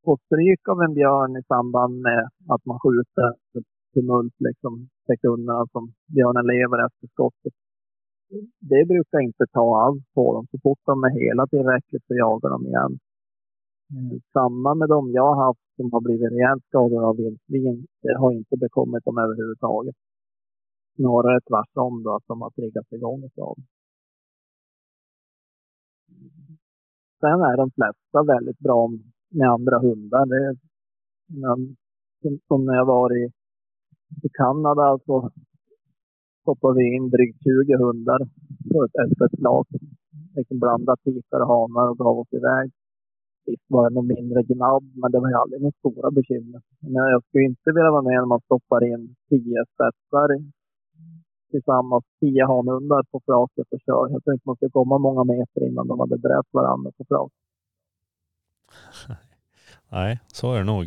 få stryk av en björn i samband med att man skjuter tumult liksom sekunderna som björnen lever efter skottet. Det brukar inte ta alls på dem. Så fort de är hela tillräckligt så jagar de igen. Mm. Samma med de jag har haft som har blivit rejält skadade av vildsvin. Det har inte bekommit dem överhuvudtaget. Snarare tvärtom då, att de har triggats igång av Sen är de flesta väldigt bra med andra hundar. Det, som när jag var i, i Kanada så stoppade vi in drygt 20 hundar på ett öppet flak. Liksom blandat tikar och hanar och gav oss iväg. Visst var det något mindre gnabb, men det var ju aldrig några stora bekymmer. Men jag skulle inte vilja vara med när man stoppar in tio spetsar tillsammans, tio hanhundar på flaket och kör. Jag tror inte man ska komma många meter innan de hade dräpt varandra på flak. [LAUGHS] Nej, så är det nog.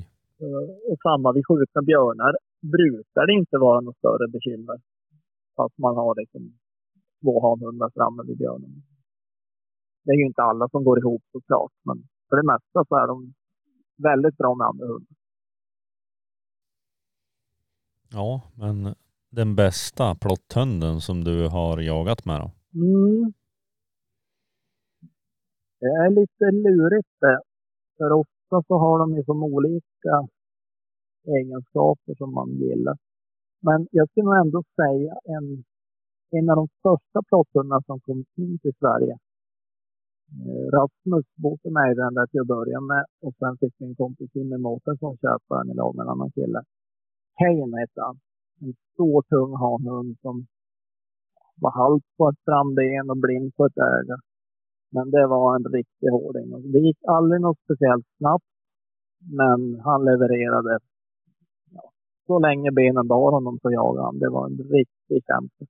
Och samma vid skjutna björnar brukar det inte vara något större bekymmer. Fast man har liksom två hanhundar framme vid björnen. Det är ju inte alla som går ihop såklart, men för det mesta så är de väldigt bra med andra hundar. Ja, men den bästa plotthunden som du har jagat med då? Mm. Det är lite lurigt det. För ofta så har de ju som olika egenskaper som man gillar. Men jag skulle nog ändå säga en, en av de största plotthundarna som kom in till Sverige. Eh, Rasmus bodde mig den där till att börja med och sen fick min kompis Jimmy Mårtensson köpa den i lag med en annan kille. Kane hette han. En stor tung hanhund som var halt på ett framben och blind på ett öga. Men det var en riktig hårding. Det gick aldrig något speciellt snabbt. Men han levererade. Ja, så länge benen bar honom så jagade han. Det var en riktig kämpe.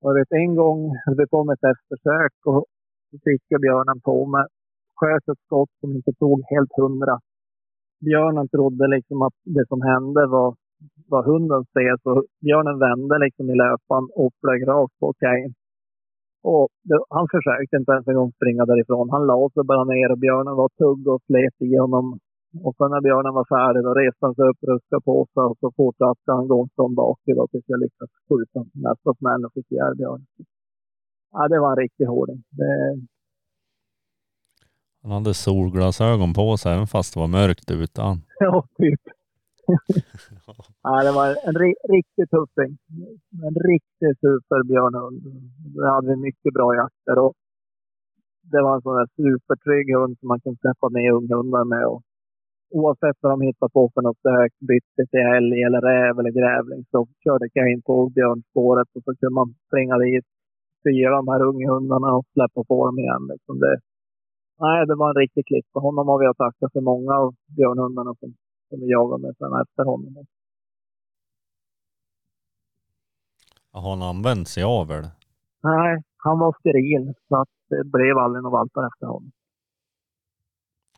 Och jag vet en gång, det kom ett eftersök och så fick jag björnen på mig. Sköt ett skott som inte tog helt hundra. Björnen trodde liksom att det som hände var, var hundens fel. Så björnen vände liksom i löpan och flög rakt på kajen. Och det, han försökte inte ens en gång springa därifrån. Han la sig bara ner och björnen var tugg och slet i honom. Och sen när björnen var färdig då reste han sig upp, ruskade på sig och så fortsatte han gå från bak tills jag lyckades skjuta nästa smäll och fick ihjäl björnen. Ja, det var en riktig hårding. Det... Han hade solglasögon på sig även fast det var mörkt ute. [LAUGHS] Ja, typ. [LAUGHS] ja, det var en riktigt tuffing. En riktig superbjörnhund. Det hade vi mycket bra jakter och det var en sån där supertrygg hund som man kunde släppa med unghundar med. Och oavsett vad de hittade på för något stök, bytte till älg eller räv eller grävling, så körde jag in på björnspåret och så kunde man springa dit, styra de här unghundarna och släppa på dem igen. Liksom det, nej, det var en riktig klipp. För honom har vi att tacka för många av björnhundarna som som vi jagade med sen efter honom. Har han använt sig av eller? Nej, han var steril så att det blev aldrig några valpar efter honom.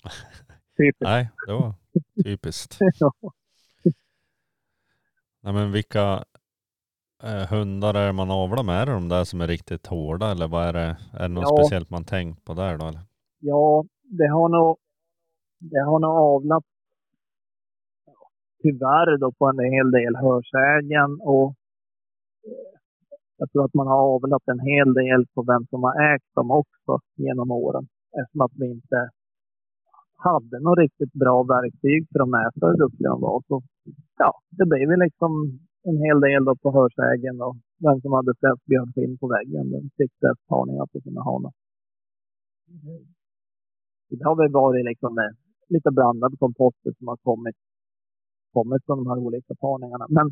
[LAUGHS] Typiskt. Nej, det var typiskt. [LAUGHS] ja. Nej, men vilka hundar är man avlar med? Är det de där som är riktigt hårda eller vad är det? Är det något ja. speciellt man tänkt på där då? Eller? Ja, det har nog, det har nog avlat tyvärr då på en hel del hörsägen och eh, jag tror att man har avlat en hel del på vem som har ägt dem också genom åren. Eftersom att vi inte hade något riktigt bra verktyg för att mäta hur duktiga de var. Så ja, det blev ju liksom en hel del då på hörsägen och vem som hade flest björnskinn på väggen. Den fick parningar på sina hanar. Det har väl varit liksom med lite blandade komposter som har kommit, kommit från de här olika parningarna. Men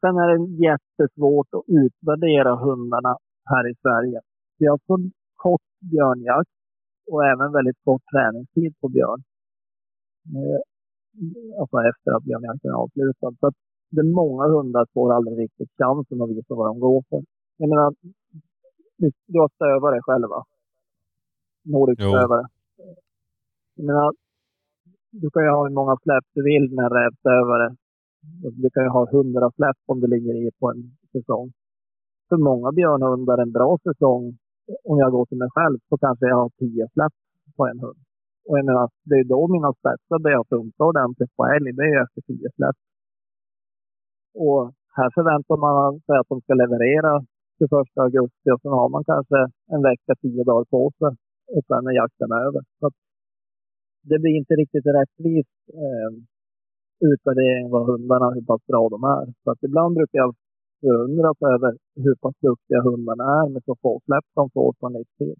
sen är det jättesvårt att utvärdera hundarna här i Sverige. Vi har så kort björnjakt och även väldigt kort träningstid på björn. Eh, alltså efter att björnjakten är avslutad. Så att det är många hundar får aldrig riktigt chansen att visa vad de går för. Jag menar, du har stövare själva. Nordic-stövare. Jag menar, du kan ju ha hur många släpp du vill med en rävstövare. Du kan ju ha hundra släpp om du ligger i på en säsong. För många björnhundar en bra säsong, om jag går till mig själv, så kanske jag har tio släpp på en hund. Och jag menar, det är då mina spetsar börjar funka ordentligt på älg. Det är efter tio släpp. Och här förväntar man sig att de ska leverera 21 augusti och sen har man kanske en vecka, tio dagar på sig och sen är jakten över. Så det blir inte riktigt rättvis eh, utvärdering vad hundarna, hur pass bra de är. Så att ibland brukar jag förundras över hur pass duktiga hundarna är med så få släpp de får på en livstid.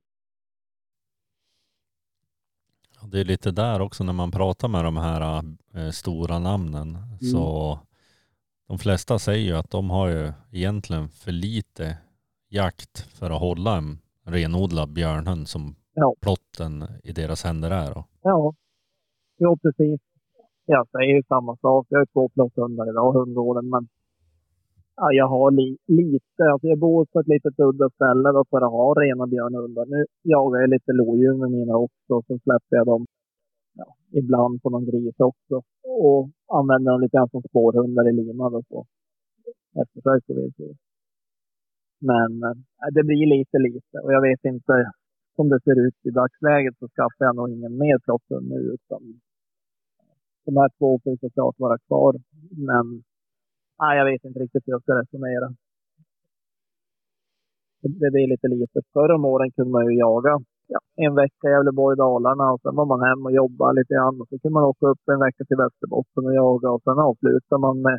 Det är lite där också när man pratar med de här eh, stora namnen. Mm. Så de flesta säger ju att de har ju egentligen för lite jakt för att hålla en renodlad björnhund som ja. plotten i deras händer är. Ja, ja precis. Jag säger ju samma sak. Jag har två plotthundar idag, hundgården, men ja, jag har li, lite. Alltså jag bor på ett litet udda ställe då för att ha rena björnhundar. Nu jagar jag lite lodjur med mina också, så släpper jag dem ja, ibland på någon gris också. Och använder dem lite grann som spårhundar i linan. och så. Eftersök och vildsvin. Men äh, det blir lite lite och jag vet inte som det ser ut i dagsläget så skaffar jag nog ingen mer plotthund nu utan eh, de här två får såklart vara kvar. Men nej, jag vet inte riktigt hur jag ska resonera. Det blir lite lite. Förr om åren kunde man ju jaga ja, en vecka i Gävleborg, Dalarna och sen var man hem och jobbade lite grann. Och så kunde man åka upp en vecka till Västerbotten och jaga och sen avslutar man med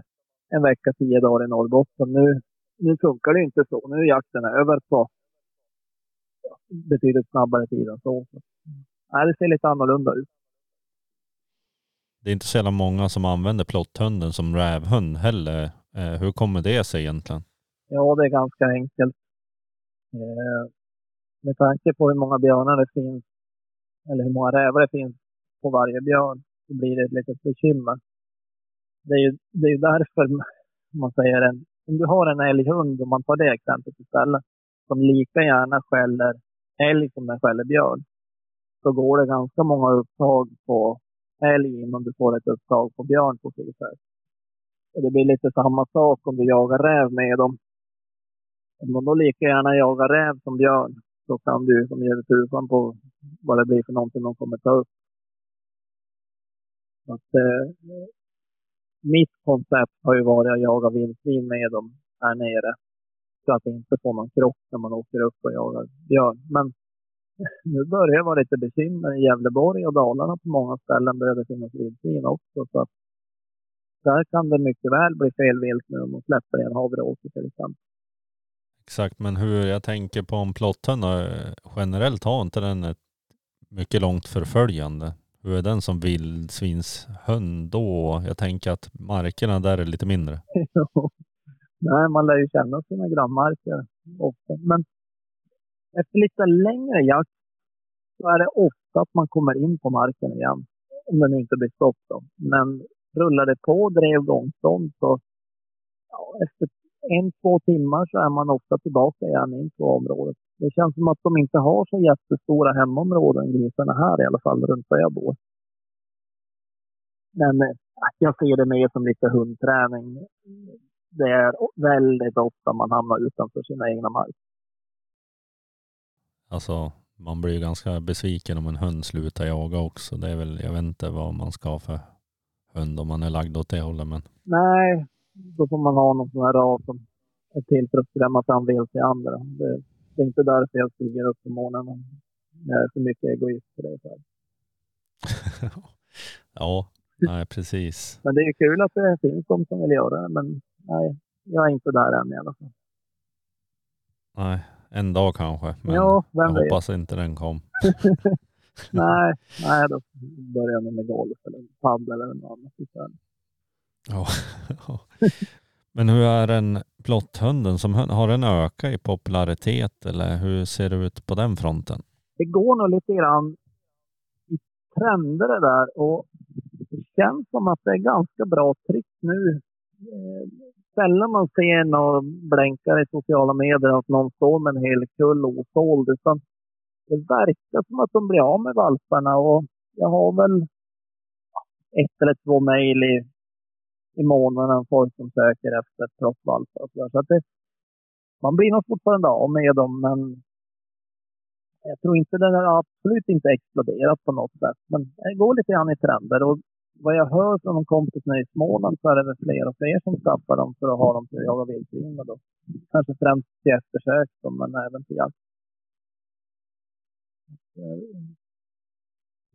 en vecka, tio dagar i Norrbotten. Nu, nu funkar det inte så. Nu är jakten över på ja, betydligt snabbare tid än så. Nej, det ser lite annorlunda ut. Det är inte så jävla många som använder plotthunden som rävhund heller. Eh, hur kommer det sig egentligen? Ja, det är ganska enkelt. Eh, med tanke på hur många björnar det finns, eller hur många rävar det finns på varje björn, så blir det ett litet bekymmer. Det är ju det är därför man säger en, om du har en älghund, om man tar det exemplet istället, som lika gärna skäller älg som den skäller björn, så går det ganska många upptag på älg innan du får ett upptag på björn på frisätt. Och det blir lite samma sak om du jagar räv med dem. Om de då lika gärna jagar räv som björn så kan du som ger tusan på vad det blir för någonting de kommer ta upp. Att, eh, mitt koncept har ju varit att jaga vildsvin med dem här nere. Så att det inte får någon krock när man åker upp och jagar björn. Men [LAUGHS] nu börjar det vara lite bekymmer i Gävleborg och Dalarna på många ställen börjar det finnas vildsvin också. Så att där kan det mycket väl bli fel vilt nu om man släpper en havreåker till exempel. Exakt, men hur jag tänker på om plotten generellt har inte den ett mycket långt förföljande. Hur är den som vildsvinshund då? Jag tänker att markerna där är lite mindre. [LAUGHS] Nej, man lär ju känna sina grannmarker ofta. Men efter lite längre jakt så är det ofta att man kommer in på marken igen. Om den inte blir stopp då. Men rullar det på drevgångstånd så ja, efter en, två timmar så är man ofta tillbaka igen in på området. Det känns som att de inte har så jättestora hemområden, grisarna här i alla fall, runt där jag bor. Men äh, jag ser det mer som lite hundträning. Det är väldigt ofta man hamnar utanför sina egna mark. Alltså, man blir ganska besviken om en hund slutar jaga också. Det är väl, jag vet inte vad man ska ha för hund om man är lagd åt det hållet. Men... Nej, då får man ha någon sån här ras som är till för att skrämma fram vilt till andra. Det, det, är inte därför jag stiger upp på morgonen. Jag är för mycket egoist för det. [LAUGHS] ja, nej precis. Men det är kul att det finns de som vill göra det, men nej, jag är inte där än i alla fall. Nej, en dag kanske. Men Ja, vem jag vet. hoppas inte den kom. [LAUGHS] Nej, nej, då börjar jag med golf eller padel eller något annat istället. Ja. [LAUGHS] Men hur är den plotthunden? Som? Har den ökat i popularitet eller hur ser det ut på den fronten? Det går nog lite grann i trender det där och det känns som att det är ganska bra tryck nu. Eh, sällan man ser några blänkare i sociala medier att någon står med en hel kull osåld utan det verkar som att de blir av med valparna och jag har väl ett eller två mejl i, i månaden folk som söker efter proffsvalpar. och så. Så att det, man blir nog fortfarande av med dem men jag tror inte den har absolut inte exploderat på något sätt. Men det går lite grann i trender och vad jag hör från de kompisarna i Småland så är det väl fler och fler som skaffar dem för att ha dem till att jaga vildsvin då. Kanske främst till eftersök då, men även till jakt. Eh,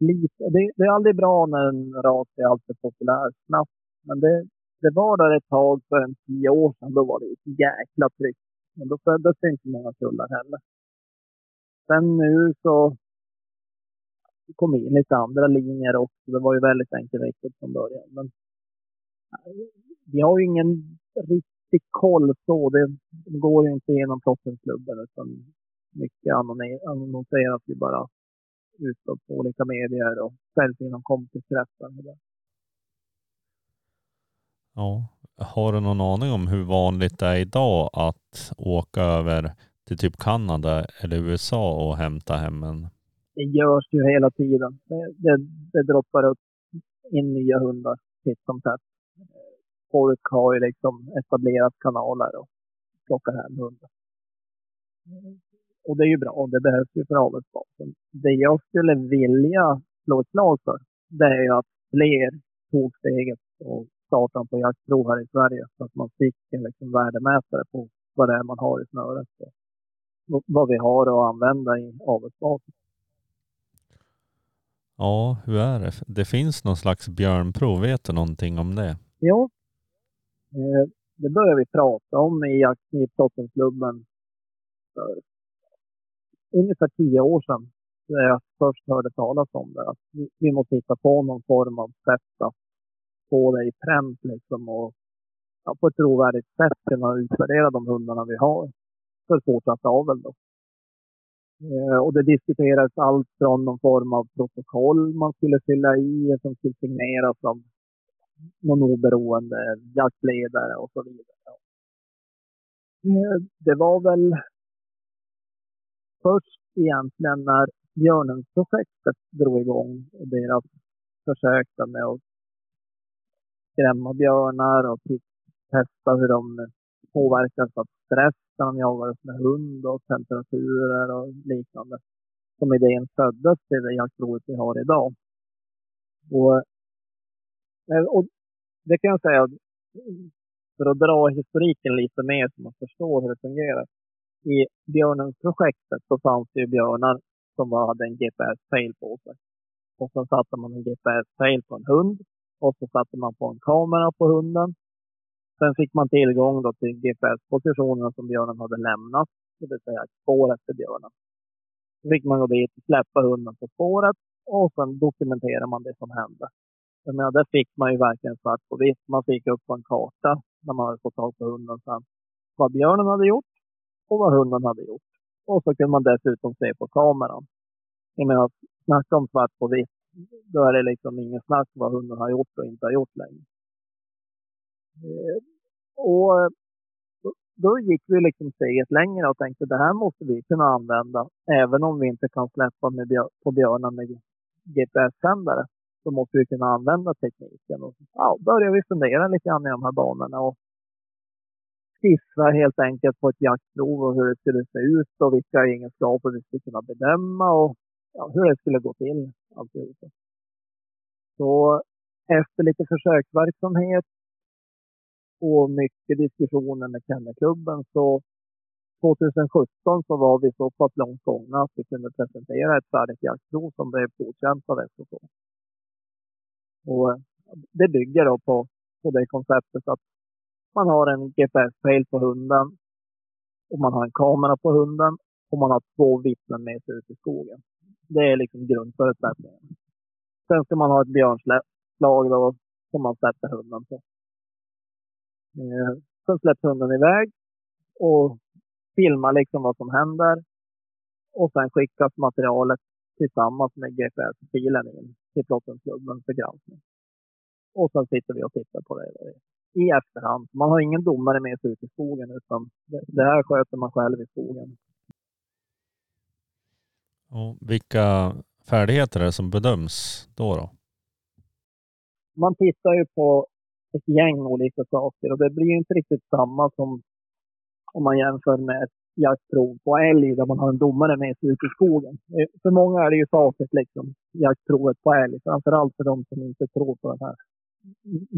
lite, det, det är aldrig bra när en ras är alltför populär snabbt. Men det, det var där ett tag för en tio år sedan. Då var det ett jäkla tryck. Men då föddes det inte många kullar heller. Sen nu så det kom in lite andra linjer också. Det var ju väldigt enkelriktat från början. Men eh, vi har ju ingen riktig koll så. Det, går ju inte genom Proffsklubben utan mycket annonseras ju bara utåt på olika medier och säljs inom kompiskretsen. Ja. Har du någon aning om hur vanligt det är idag att åka över till typ Kanada eller USA och hämta hem en? Det görs ju hela tiden. Det, det, det droppar upp in nya hundar titt som tätt. Folk har ju liksom etablerat kanaler och plockar hem hundar. Och det är ju bra och det behövs ju för avelsbasen. Det jag skulle vilja slå ett slag för, det är ju att fler tog steget och startade på jaktprov här i Sverige så att man fick en liksom värdemätare på vad det är man har i snöret och vad vi har att använda i avelsbasen. Ja, hur är det? Det finns någon slags björnprov. Vet du någonting om det? Jo, eh, det började vi prata om i i för ungefär tio år sedan. Jag först hörde talas om det. Att vi, vi måste hitta på någon form av sätt att få det i pränt liksom och ja, på ett trovärdigt sätt kunna utvärdera de hundarna vi har för fortsatt avel. Då. Eh, och det diskuterades allt från någon form av protokoll man skulle fylla i som skulle signeras av någon oberoende jaktledare och så vidare. Eh, Det var väl först egentligen när Björnen-projektet drog igång och deras försök med att skrämma björnar och typ testa hur de påverkas av stress när de jagades med hund och temperaturer och liknande. Som idén föddes till det jaktprovet vi har idag. Och, eh, och det kan jag säga, för att dra historiken lite mer så man förstår hur det fungerar. I björnenprojektet så fanns det ju björnar som hade en GPS-fail på sig. Och sen satte man en GPS-fail på en hund och så satte man på en kamera på hunden. Sen fick man tillgång då till GPS-positionerna som björnen hade lämnat, det vill säga spåret spår efter björnen. Så fick man gå dit och släppa hunden på spåret och sen dokumenterar man det som hände. Jag menar, där fick man ju verkligen svart på vitt. Man fick upp på en karta när man hade fått tag på hunden sen vad björnen hade gjort och vad hunden hade gjort. Och så kunde man dessutom se på kameran. Jag menar, snacka om svart på vitt. Då är det liksom ingen snack vad hunden har gjort och inte har gjort längre. Eh, och då- gick vi liksom steget längre och tänkte det här måste vi kunna använda även om vi inte kan släppa med björ- på björnar med GPS-sändare. Så måste vi kunna använda tekniken. Och ja, började vi fundera lite grann i de här banorna och skissa helt enkelt på ett jaktprov och hur det skulle se ut och vilka egenskaper vi skulle kunna bedöma och ja, hur det skulle gå till. Alltihopa. Så efter lite försöksverksamhet och mycket diskussioner med Kennelklubben så 2017 så var vi så pass långt gångna att vi kunde presentera ett färdigt jaktprov som blev godkänt av SOK. Och eh, det bygger då på, på det konceptet att man har en GPS-pejl på hunden och man har en kamera på hunden och man har två vittnen med sig ut i skogen. Det är liksom grundförutsättningen. Sen ska man ha ett björnslag då som man sätter hunden på. Eh, sen släpps hunden iväg och filmar liksom vad som händer. Och sen skickas materialet tillsammans med GPS-filen in till Plottenklubben för granskning. Och sen sitter vi och tittar på det i efterhand. Man har ingen domare med sig ut i skogen utan det här sköter man själv i skogen. Och vilka färdigheter är det som bedöms då? då? Man tittar ju på ett gäng olika saker och det blir inte riktigt samma som om man jämför med ett jaktprov på älg där man har en domare med sig ut i skogen. Eh, för många är det ju facit liksom, jaktprovet på älg. Framförallt för de som inte tror på den här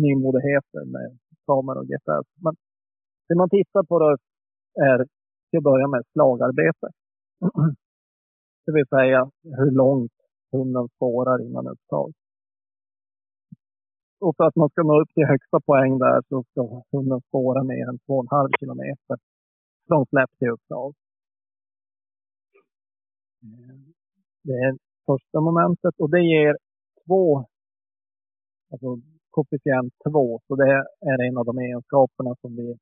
nymodigheten med kameror och GPS. Men det man tittar på då är till att börja med slagarbete. [CLEARS THROAT] Det vill säga hur långt hunden spårar innan upptag. Och för att man ska nå upp till högsta poäng där så ska hunden spåra mer än 2,5 kilometer från släpp till upptag. Det är första momentet och det ger två, alltså koefficient 2. Så det är en av de egenskaperna som vi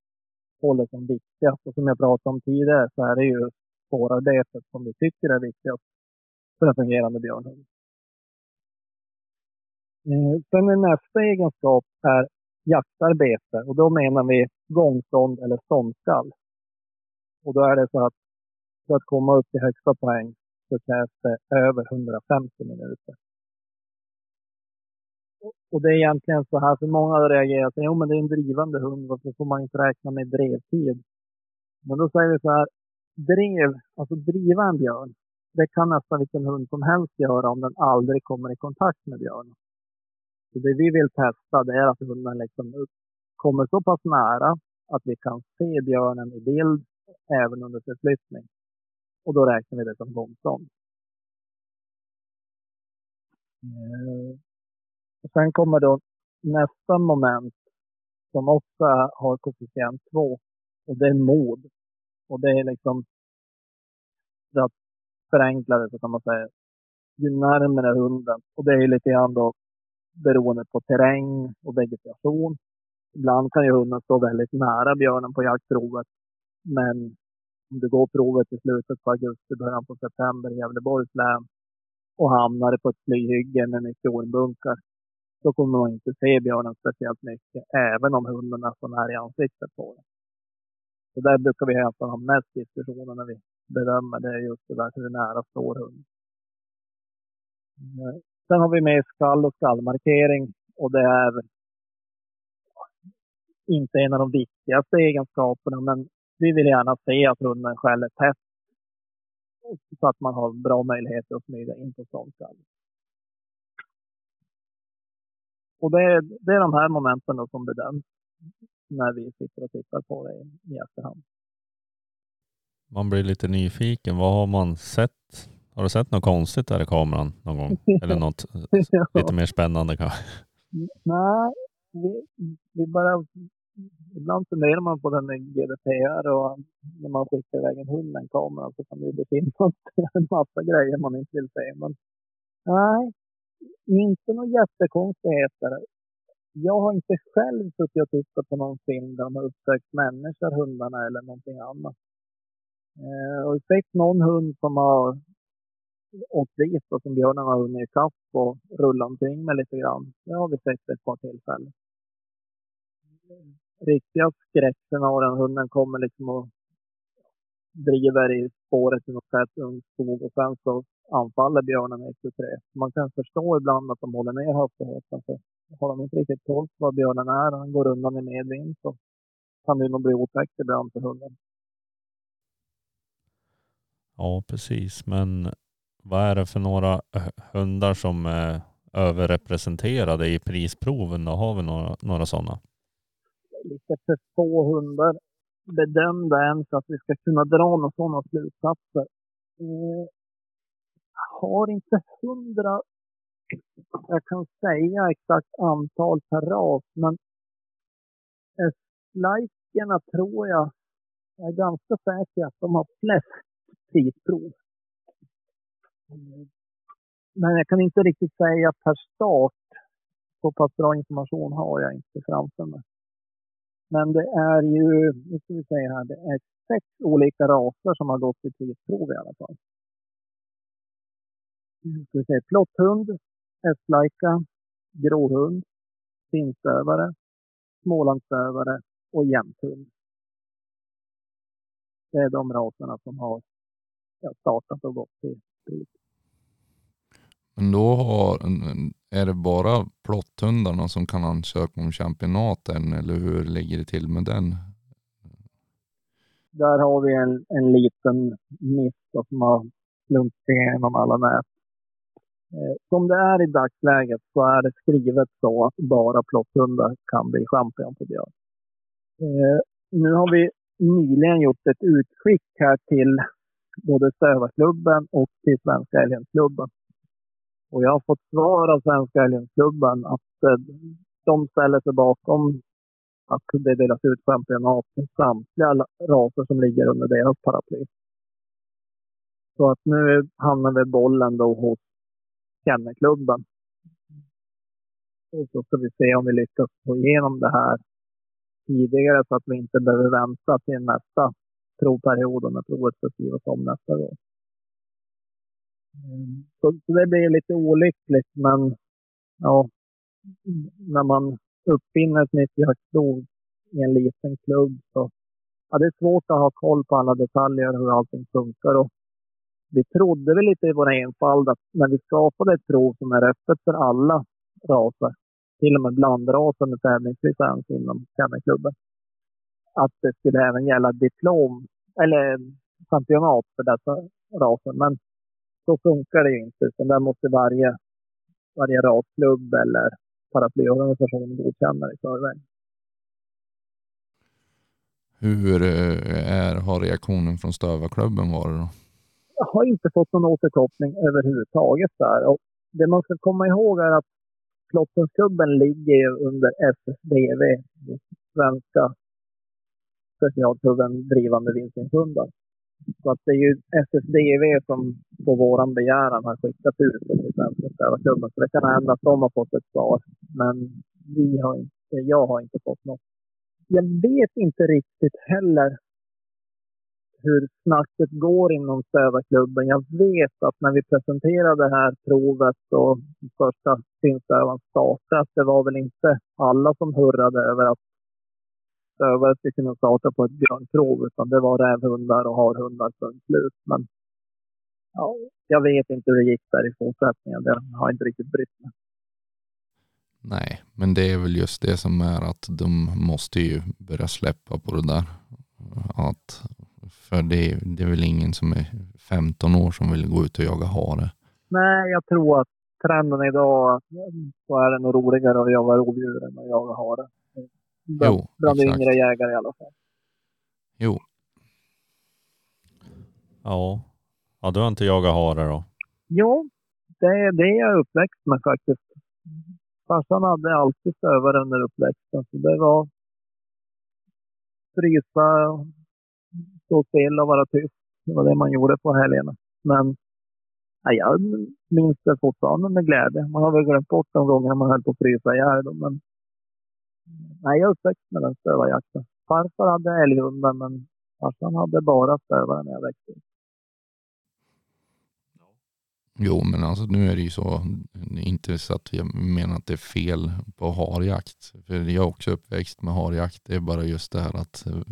håller som viktigast. Och som jag pratade om tidigare så är det ju spårarbetet som vi tycker är viktigast för en fungerande björnhund. Eh, sen är nästa egenskap är jaktarbete och då menar vi gångstånd eller ståndskall. Och då är det så att för att komma upp till högsta poäng så krävs det över 150 minuter. Och det är egentligen så här, för många har reagerat, jo men det är en drivande hund, varför får man inte räkna med drevtid? Men då säger vi så här, drev, alltså driva en björn, det kan nästan vilken hund som helst göra om den aldrig kommer i kontakt med björnen. Så det vi vill testa det är att hunden liksom kommer så pass nära att vi kan se björnen i bild även under förflyttning. Och då räknar vi det som gångstånd. Och sen kommer då nästa moment som också har koefficient 2 och det är mod. Och det är liksom, för att förenkla det så kan man säga, ju närmare hunden, och det är lite grann då beroende på terräng och vegetation. Ibland kan ju hunden stå väldigt nära björnen på jaktprovet. Men om du går provet i slutet på augusti, början på september i Gävleborgs län och hamnar på ett slyhygge med mycket ormbunkar, då kommer man inte se björnen speciellt mycket, även om hunden är så nära i ansiktet på den. Så där brukar vi alltså ha mest diskussioner när vi bedömer det, just det där hur nära står hunden. Eh, sen har vi med skall och skallmarkering och det är inte en av de viktigaste egenskaperna, men vi vill gärna se att hunden skäller tätt så att man har bra möjligheter att smyga in på ståndskall. Och det är, det är de här momenten då som bedöms när vi sitter och tittar på det i efterhand. Man blir lite nyfiken. Vad har man sett? Har du sett något konstigt där i kameran någon gång? Eller något [LAUGHS] lite mer spännande kanske? Nej, vi, vi bara... Ibland funderar man på den med GDPR och när man skickar iväg en hund med en kamera så kan det finnas [LAUGHS] en massa grejer man inte vill se. Men nej, inte några jättekonstigheter. Jag har inte själv suttit och tittat på någon film där de har uppsökt människor, hundarna eller någonting annat. Eh, och sett någon hund som har åkt dit och som björnen har hunnit ikapp och rullat omkring med lite grann. Det har vi sett ett par tillfällen. Riktiga skräckscenarion, hunden kommer liksom och driver i spåret i något sätt, ung skog och sen så anfaller björnen i 23. Man kan förstå ibland att de håller ner hastigheten. För har de inte riktigt koll på vad björnen är och han går undan i medvind så kan det nog bli otäckt ibland för hunden. Ja, precis. Men vad är det för några hundar som är överrepresenterade i prisproven? Då har vi några, några sådana? Lite för få hundar bedömda än så att vi ska kunna dra några sådana slutsatser. Eh, har inte hundra jag kan säga exakt antal per ras, men eh, Estlajkerna tror jag, jag är ganska säker att de har flest prisprov. Men jag kan inte riktigt säga per start. Så pass bra information har jag inte framför mig. Men det är ju, nu ska vi säga här, det är sex olika raser som har gått i prisprov i alla fall. Nu ska vi se, plotthund, hästlajka, gråhund, finstövare, smålandsstövare och jämthund. Det är de raserna som har startat och gått till pris. Men då har, är det bara plotthundarna som kan ansöka om championaten eller hur ligger det till med den? Där har vi en, en liten miss som har slumpit igenom alla nät. Eh, som det är i dagsläget så är det skrivet så att bara plotthundar kan bli champion på björn. Eh, nu har vi nyligen gjort ett utskick här till både Stövarklubben och till Svenska Älgensklubben. Och jag har fått svar av Svenska Älgensklubben att eh, de ställer sig bakom att det delas ut championat till samtliga raser som ligger under deras paraply. Så att nu hamnar vi bollen då hos Kennelklubben. Och så ska vi se om vi lyckas få igenom det här tidigare så att vi inte behöver vänta till nästa provperiod när provet ska skrivas om nästa gång. Mm. Så, så det blir lite olyckligt, men ja, när man uppfinner ett nytt jaktprov i en liten klubb så ja, det är svårt att ha koll på alla detaljer hur allting funkar. Och vi trodde väl lite i vår enfald att när vi skapade ett prov som är öppet för alla raser, till och med blandraser med tävlingslicens inom kennelklubben, att det skulle även gälla diplom eller championat för dessa raser. Men så funkar det ju inte. Utan där måste varje, varje rasklubb eller paraplyorganisation godkänna det i förväg. Hur eh, är, har reaktionen från Stövarklubben varit då? Jag har inte fått någon återkoppling överhuvudtaget där. Och det man ska komma ihåg är att Klottenskubben ligger under SSDV, Svenska specialklubben Drivande vildsvinshundar. Så att det är ju SSDV som på våran begäran har skickat ut dem till Svenska Städarklubben. Så det kan hända att de har fått ett svar. Men vi har inte, jag har inte fått något. Jag vet inte riktigt heller hur snacket går inom Stövarklubben. Jag vet att när vi presenterade det här provet och första finstövaren startade, att det var väl inte alla som hurrade över att stövare skulle kunna starta på ett björnprov, utan det var rävhundar och harhundar punkt slut. Men ja, jag vet inte hur det gick där i fortsättningen. Det har inte riktigt brytt mig. Nej, men det är väl just det som är att de måste ju börja släppa på det där. Att, för det, det är väl ingen som är 15 år som vill gå ut och jaga hare. Nej, jag tror att trenden idag så är det nog roligare att jaga rovdjur än att jaga hare. Bland, jo, bland yngre jägare i alla fall. Jo. Ja. Ja, du har inte jagat hare då? Jo, det är det jag är uppväxt med faktiskt. Farsan hade alltid stövare under uppväxten, så det var frysa, stå still och vara tyst. Det var det man gjorde på helgerna. Men ja, jag minns det fortfarande med glädje. Man har väl glömt bort de gånger man höll på att frysa ihjäl men nej, jag är uppväxt med den stövarjakten. Farfar hade älghundar, men farsan hade bara stövare när jag växte upp. Jo, men alltså nu är det ju så, inte så att jag menar att det är fel på harjakt. För jag är också uppväxt med harjakt. Det är bara just det här att eh,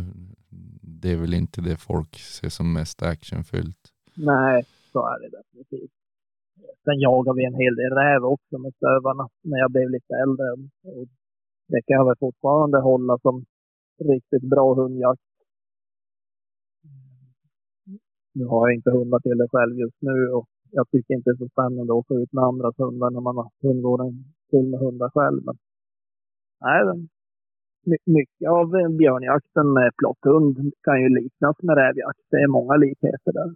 det är väl inte det folk ser som mest actionfyllt. Nej, så är det definitivt. Sen jagade vi en hel del räv också med stövarna när jag blev lite äldre. Och det kan jag väl fortfarande hålla som riktigt bra hundjakt. Nu har jag inte hundar till det själv just nu och jag tycker inte det är så spännande att få ut med andras hundar när man har hundgården full med hundar själv. Men, nej, mycket av björnjakten med plotthund kan ju liknas med rävjakt. Det är många likheter där.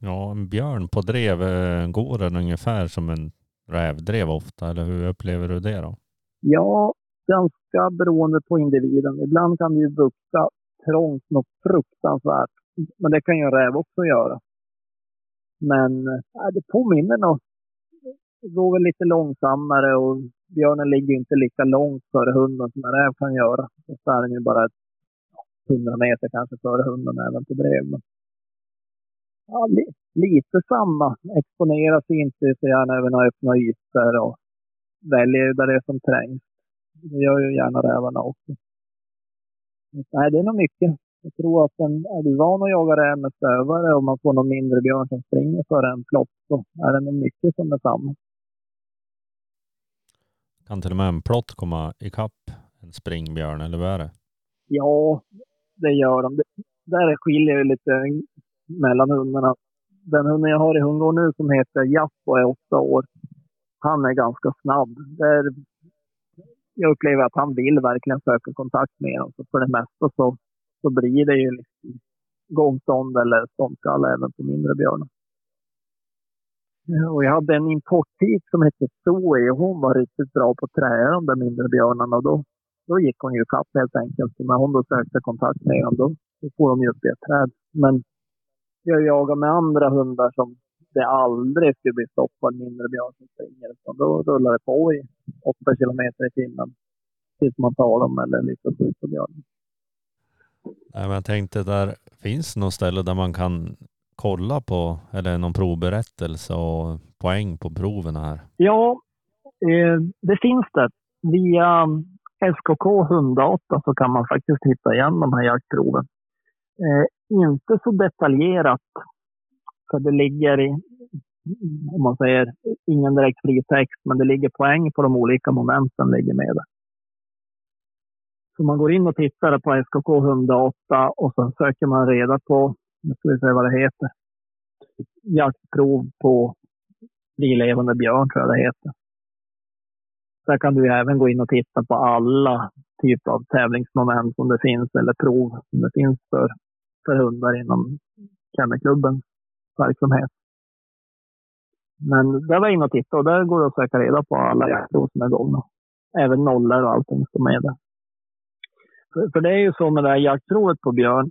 Ja, en björn på drev, går den ungefär som en rävdrev ofta, eller hur upplever du det då? Ja, ganska beroende på individen. Ibland kan det ju bukta trångt något fruktansvärt. Men det kan ju en räv också göra. Men äh, det påminner nog. Det går väl lite långsammare och björnen ligger inte lika långt före hunden som en räv kan göra. så är den ju bara 100 meter kanske före hunden även på drev. Men, ja, li, lite samma. Exponera sig inte så gärna över några öppna ytor och väljer där det är som trängs. Det gör ju gärna rävarna också. Nej, det är nog mycket. Jag tror att den, är du van att jaga räv med stövare och man får någon mindre björn som springer före en plott så är det nog mycket som är samma. Kan till och med en plott komma ikapp en springbjörn, eller vad är det? Ja, det gör de. Det, där skiljer det lite mellan hundarna. Den hunden jag har i hundgård nu som heter Japp och är åtta år, han är ganska snabb. Där jag upplever att han vill verkligen söka kontakt med. Så för det mesta så, så blir det ju liksom gångstånd eller ståndskalle även på mindre björnar. Och jag hade en importhit som hette Zoe och hon var riktigt bra på att träna de där mindre björnarna. Och då, då gick hon ju kapp helt enkelt. Så när hon då sökte kontakt med dem då, då får de ju upp det träd. Men jag jagar med andra hundar som det aldrig skulle bli stopp på en mindre björn som springer. Utan då rullar det på i åtta kilometer i timmen tills man tar dem eller lyckas ut på björnen. Nej, men jag tänkte där finns något ställe där man kan kolla på eller någon provberättelse och poäng på proven här? Ja, eh, det finns det. Via SKK Hunddata så kan man faktiskt hitta igen de här jaktproven. Eh, inte så detaljerat för det ligger i, om man säger, ingen direkt fritext. men det ligger poäng på de olika momenten ligger med där. Så man går in och tittar på SKK 108 och sen söker man reda på, nu ska vi se vad det heter, jaktprov på frilevande björn tror jag det heter. Där kan du även gå in och titta på alla typer av tävlingsmoment som det finns eller prov som det finns för, för hundar inom Kennelklubben verksamhet. Men där var jag inne och tittade och där går det att söka reda på alla jaktprov som är gångna. Även nollor och allting som är där. För, för det är ju så med det här jaktprovet på björn,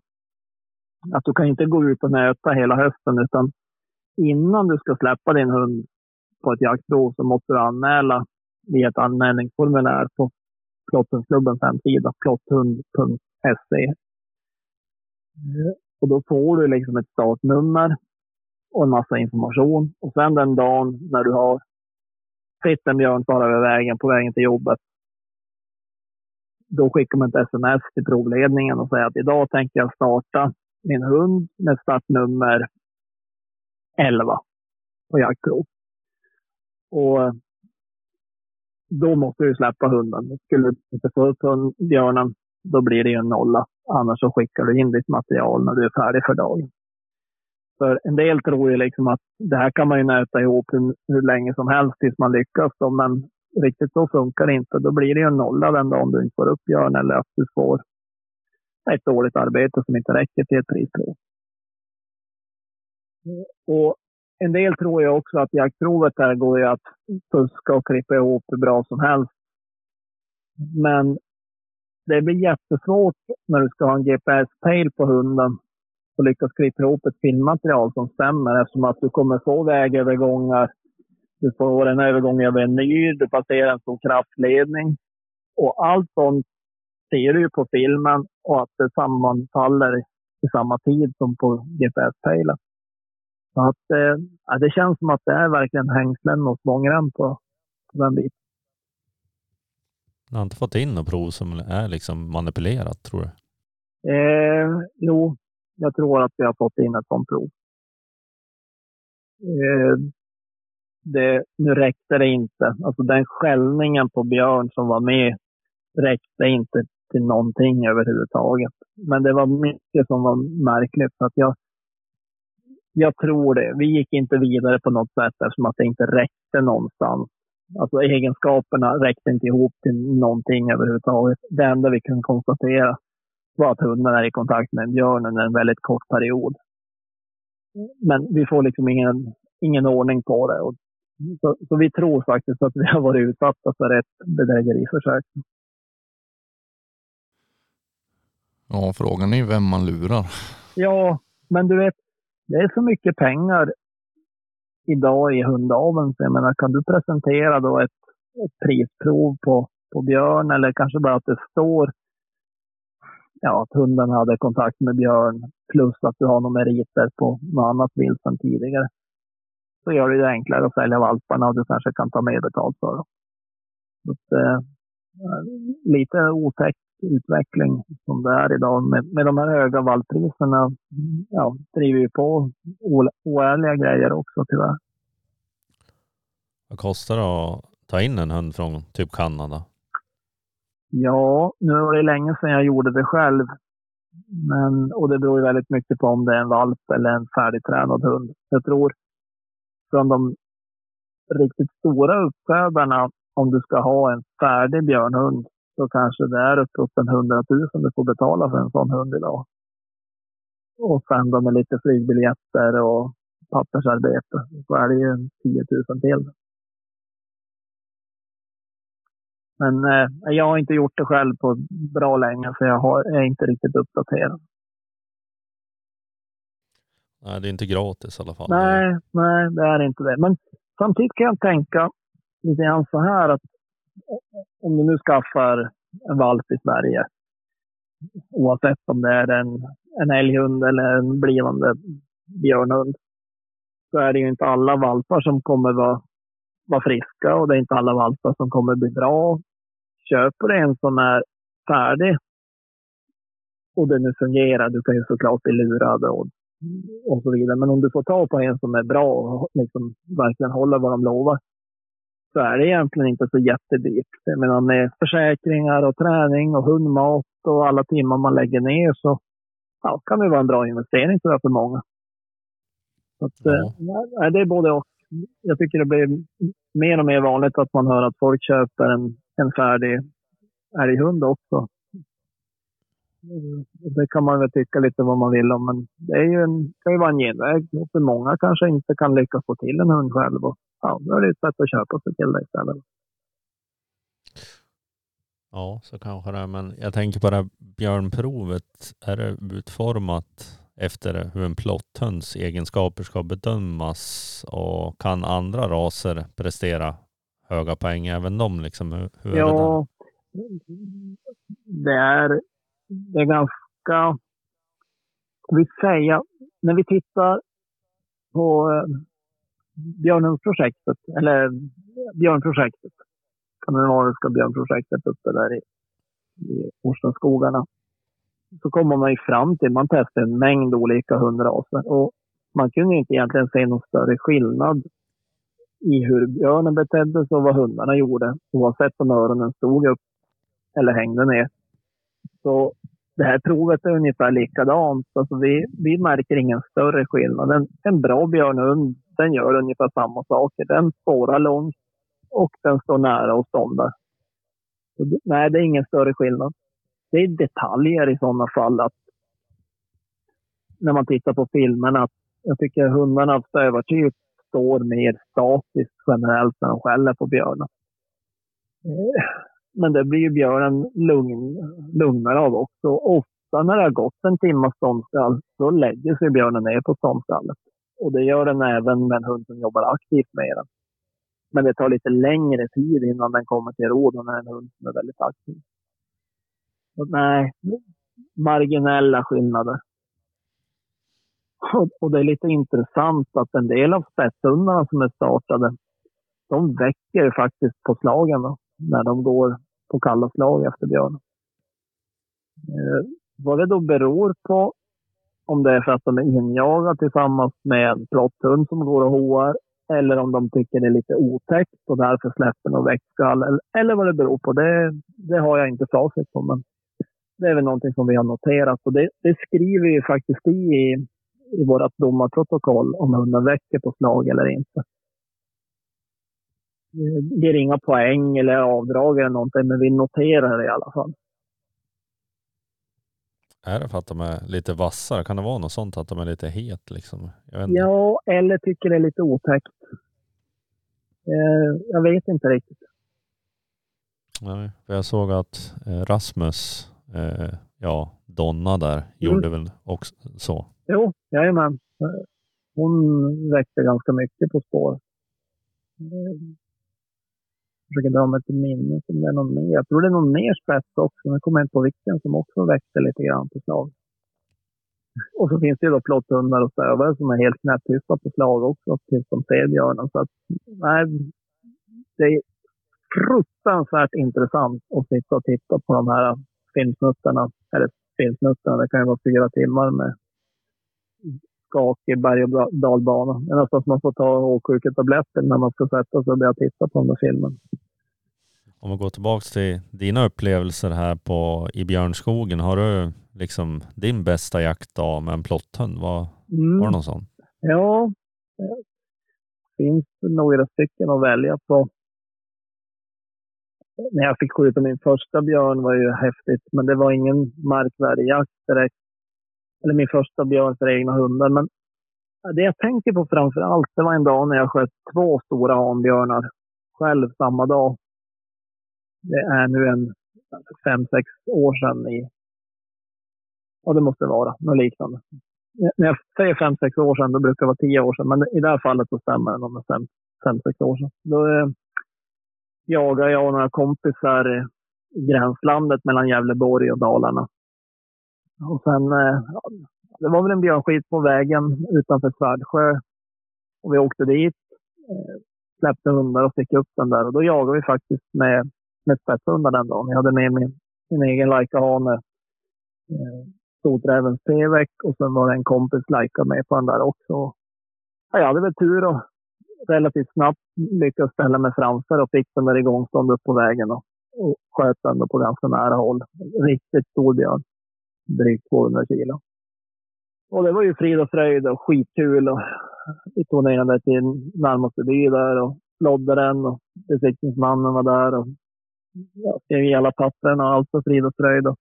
att du kan inte gå ut och nöta hela hösten utan innan du ska släppa din hund på ett jaktprov så måste du anmäla via ett anmälningsformulär på Plotthunklubbens hemsida, plotthund.se. Och då får du liksom ett startnummer och en massa information. Och sen den dagen när du har sett en björn fara över vägen på vägen till jobbet. Då skickar man ett sms till provledningen och säger att idag tänker jag starta min hund med startnummer 11 på jaktprov. Och eh, då måste du släppa hunden. Skulle du inte få upp björnen, då blir det ju en nolla. Annars så skickar du in ditt material när du är färdig för dagen. För en del tror ju liksom att det här kan man ju nöta ihop hur, hur länge som helst tills man lyckas. Då, men riktigt så funkar det inte. Då blir det ju en nolla den dagen du inte får upp björn eller att du får ett dåligt arbete som inte räcker till ett prisprov. Och en del tror ju också att jaktprovet där går ju att fuska och klippa ihop hur bra som helst. Men det blir jättesvårt när du ska ha en GPS-pejl på hunden och lyckas klippa ihop ett filmmaterial som stämmer eftersom att du kommer få vägövergångar. Du får en övergång över en myr, du passerar en stor kraftledning. Och allt sånt ser du på filmen och att det sammanfaller i samma tid som på GPS-pejlen. Så att, eh, det känns som att det är verkligen hängslen och svångrem på, på den biten. Jag har inte fått in något prov som är liksom manipulerat tror du? Eh, jo, jag tror att vi har fått in ett sånt prov. Eh, det, nu räckte det inte. Alltså den skällningen på Björn som var med räckte inte till någonting överhuvudtaget. Men det var mycket som var märkligt. Så att jag, jag tror det. Vi gick inte vidare på något sätt eftersom att det inte räckte någonstans. Alltså egenskaperna räckte inte ihop till någonting överhuvudtaget. Det enda vi kunde konstatera var att hunden är i kontakt med en björn under en väldigt kort period. Men vi får liksom ingen, ingen ordning på det. Och så, så vi tror faktiskt att vi har varit utsatta för ett bedrägeriförsök. Ja, frågan är ju vem man lurar. Ja, men du vet, det är så mycket pengar idag i hundaveln. Så jag menar, kan du presentera då ett, ett prisprov på, på björn eller kanske bara att det står ja, att hunden hade kontakt med björn plus att du har några meriter på något annat vilt sedan tidigare. Så gör det det enklare att sälja valparna och du kanske kan ta mer betalt för dem. Så eh, lite otäck utveckling som det är idag med, med de här höga valppriserna. Ja, driver ju på oärliga grejer också tyvärr. Vad kostar det att ta in en hund från typ Kanada? Ja, nu var det länge sedan jag gjorde det själv. Men, och det beror ju väldigt mycket på om det är en valp eller en färdigtränad hund. Jag tror från de riktigt stora uppfödarna, om du ska ha en färdig björnhund, så kanske det är uppåt en hundratusen du får betala för en sån hund idag. Och sen då med lite flygbiljetter och pappersarbete så är det ju en 10 000 till. Men eh, jag har inte gjort det själv på bra länge så jag har, är inte riktigt uppdaterad. Nej, det är inte gratis i alla fall. Nej, nej, det är inte det. Men samtidigt kan jag tänka lite grann så här att om du nu skaffar en valp i Sverige, oavsett om det är en, en älghund eller en blivande björnhund, så är det ju inte alla valpar som kommer vara, vara friska och det är inte alla valpar som kommer bli bra. Köper du en som är färdig och det nu fungerar, du kan ju såklart bli lurad och, och så vidare. Men om du får tag på en som är bra och liksom verkligen håller vad de lovar, så är det egentligen inte så jättedyrt. Jag menar med försäkringar och träning och hundmat och alla timmar man lägger ner så ja, kan det vara en bra investering tror jag för många. Så att, ja. eh, det är både och. Jag tycker det blir mer och mer vanligt att man hör att folk köper en, en färdig älghund också. Det kan man väl tycka lite vad man vill om, men det är ju en, kan ju vara en genväg. För många kanske inte kan lyckas få till en hund själv. Och ja, då är det ett sätt att köpa sig till det istället. Ja, så kanske det är. Men jag tänker på det här björnprovet. Är det utformat efter hur en plotthunds egenskaper ska bedömas och kan andra raser prestera höga poäng även de? Liksom, hur, hur ja, är det, det är, det är ganska, vi säga, när vi tittar på eh, björnprojektet, eller Björnprojektet, skandinaviska björnprojektet uppe där i, i Orstenskogarna. Så kommer man ju fram till, man testar en mängd olika hundraser och man kunde inte egentligen se någon större skillnad i hur björnen betedde sig och vad hundarna gjorde, oavsett om öronen stod upp eller hängde ner. Så det här provet är ungefär likadant. Alltså vi, vi märker ingen större skillnad. En, en bra björnhund den gör ungefär samma saker. Den spårar långt och den står nära och ståndar. nej, det är ingen större skillnad. Det är detaljer i sådana fall att när man tittar på filmerna. Jag tycker hundarna av stövartyp står mer statiskt generellt när de skäller på björnen. Eh, men det blir ju björnen lugn, lugnare av också. Ofta när det har gått en timmas ståndskall, då lägger sig björnen ner på ståndskallet. Och det gör den även med en hund som jobbar aktivt med den. Men det tar lite längre tid innan den kommer till ro då när en hund som är väldigt aktiv. Så nej, marginella skillnader. Och, det är lite intressant att en del av spetshundarna som är startade, de väcker faktiskt på slagen då, när de går på kalla slag efter björn. Eh, vad det då beror på om det är för att de är injagade tillsammans med en plotthund som går och hoar eller om de tycker det är lite otäckt och därför släpper någon växtskall. Eller, eller vad det beror på. Det, det har jag inte facit på. Men det är väl någonting som vi har noterat. Och det, det skriver vi faktiskt i, i vårt domarprotokoll om hunden väcker på slag eller inte. Det ger inga poäng eller avdrag eller någonting, men vi noterar det i alla fall. Är det för att de är lite vassare? Kan det vara något sånt att de är lite het liksom? Jag vet inte. Ja, eller tycker det är lite otäckt. Eh, jag vet inte riktigt. Nej, för jag såg att eh, Rasmus, eh, ja, Donna där, gjorde väl också så. Jo, jajamän. Eh, Hon väckte ganska mycket På spår. Jag försöker dra mig till minnes om det är någon mer. Jag tror det är någon mer spets också. Men jag kommer inte på vilken som också väckte lite grann på slag. Och så finns det ju då plotthundar och stövare som är helt knäpptysta på slag också tills de ser björnen. Så att, nej, det är fruktansvärt intressant att sitta och titta på de här filmsnuttarna. Eller filmsnuttarna, det kan ju vara fyra timmar med skakig berg och dalbana. Det är nästan som man får ta åksjuketabletter när man ska sätta sig och börja titta på den där filmen. Om vi går tillbaka till dina upplevelser här på, i Björnskogen. Har du liksom din bästa jaktdag med en plotthund? Var, Mm. var det någon sån? Ja, det finns några stycken att välja på. När jag fick skjuta min första björn var ju häftigt, men det var ingen markvärdig jakt direkt. Eller min första björn för egna hundar. Men det jag tänker på framför allt, det var en dag när jag sköt två stora hanbjörnar själv samma dag. Det är nu en fem, sex år sedan i... Ja, det måste vara något liknande när jag säger fem, sex år sedan, då brukar det vara tio år sedan. Men i det här fallet så stämmer det nog med fem, fem, sex år sedan. Då eh, jagade jag och några kompisar i gränslandet mellan Gävleborg och Dalarna. Och sen, eh, det var väl en björnskit på vägen utanför Svärdsjö. Och vi åkte dit, eh, släppte hundar och fick upp den där. Och då jagade vi faktiskt med, med spetshundar den dagen. Jag hade med min, min egen Laika-hane. Eh, Stoträvens P-veck och sen var det en kompis Laika med på den där också. Ja, jag hade väl tur och relativt snabbt lyckades ställa mig framför och fick den där igångstånd upp på vägen och, och sköt den då på ganska nära håll. Riktigt stor björn. Drygt 200 kilo. Och det var ju frid och fröjd och skitkul. Och vi tog ner den där till närmaste by där och lodde den och besiktningsmannen var där och jag skrev i alla papperna och allt var frid och fröjd. Och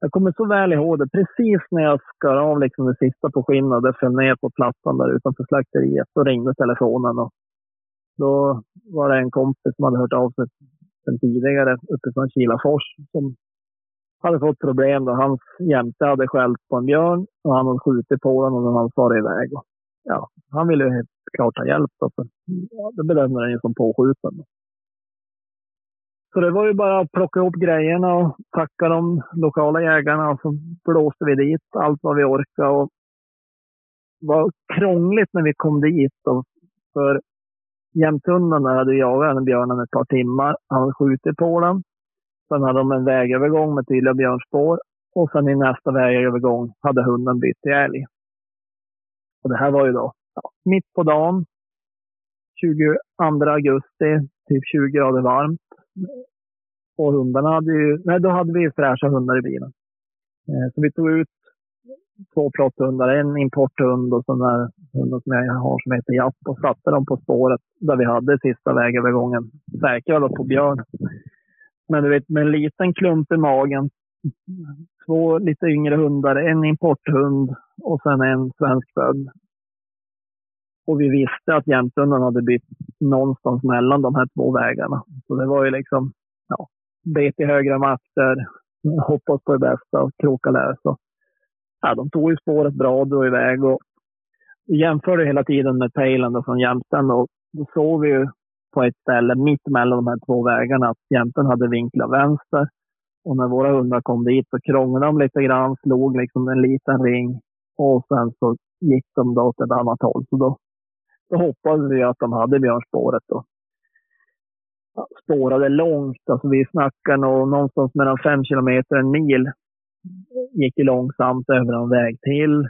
jag kommer så väl ihåg det. Precis när jag skar av liksom det sista på skinnet och det föll ner på plattan där utanför slakteriet, så ringde telefonen. Och då var det en kompis som hade hört av sig sedan tidigare uppifrån Kilafors som hade fått problem. Då. Hans jämte hade skällt på en björn och han hade skjutit på den och den hade farit iväg. Och, ja, han ville ju helt klart ha hjälp. Då, för, ja, det bedömde den ju som påskjuten. Så det var ju bara att plocka ihop grejerna och tacka de lokala jägarna och så blåste vi dit allt vad vi orkade. Och det var krångligt när vi kom dit. Då, för jämthunden där hade jagat den björnen ett par timmar. Han hade skjutit på den. Sen hade de en vägövergång med tydliga björnspår. Och sen i nästa vägövergång hade hunden bytt till älg. Och det här var ju då ja, mitt på dagen. 22 augusti, typ 20 grader varmt. Och hundarna hade ju, nej då hade vi ju fräscha hundar i bilen. Eh, så vi tog ut två plotthundar, en importhund och sån där hundar som jag har som heter Japp och satte dem på spåret där vi hade sista vägövergången. Säkrade på björn. Men du vet med en liten klump i magen. Två lite yngre hundar, en importhund och sen en svenskfödd. Och vi visste att jämthunden hade bytt någonstans mellan de här två vägarna. Så det var ju liksom, ja, bet i högra makter, hoppas på det bästa och kroka lös. Ja, de tog ju spåret bra och drog iväg. Och vi jämförde hela tiden med pejlen från Jämtland och då såg vi ju på ett ställe mitt mellan de här två vägarna att jämten hade vinklat vänster. Och när våra hundar kom dit så krånglade de lite grann, slog liksom en liten ring och sen så gick de då åt ett annat håll. Så då då hoppades vi att de hade björnspåret. Då. Spårade långt, alltså vi snackar nog någonstans mellan fem kilometer och en mil. Gick långsamt över en väg till.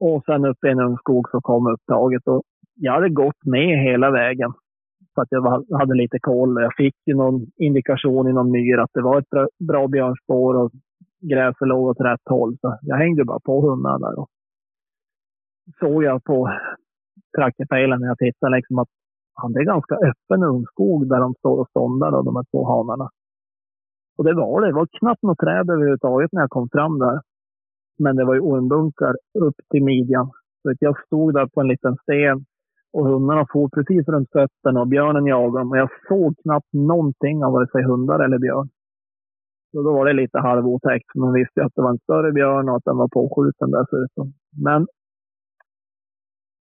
Och sen upp i en ungskog så kom upptaget. Och jag hade gått med hela vägen. Så att jag hade lite koll. Jag fick ju någon indikation i någon myr att det var ett bra, bra björnspår och gräset låg åt rätt håll. Så jag hängde bara på hundarna där. Och såg jag på traktorpejlen när jag tittar, liksom att han, det är ganska öppen ungskog där de står och ståndar, då, de här två hanarna. Och det var det. Det var knappt något träd överhuvudtaget när jag kom fram där. Men det var ju ormbunkar upp till midjan. Så jag stod där på en liten sten och hundarna for precis runt fötterna och björnen jagade dem. Och jag såg knappt någonting av vare sig hundar eller björn. Så då var det lite halvotäckt. Man visste ju att det var en större björn och att den var påskjuten dessutom. Men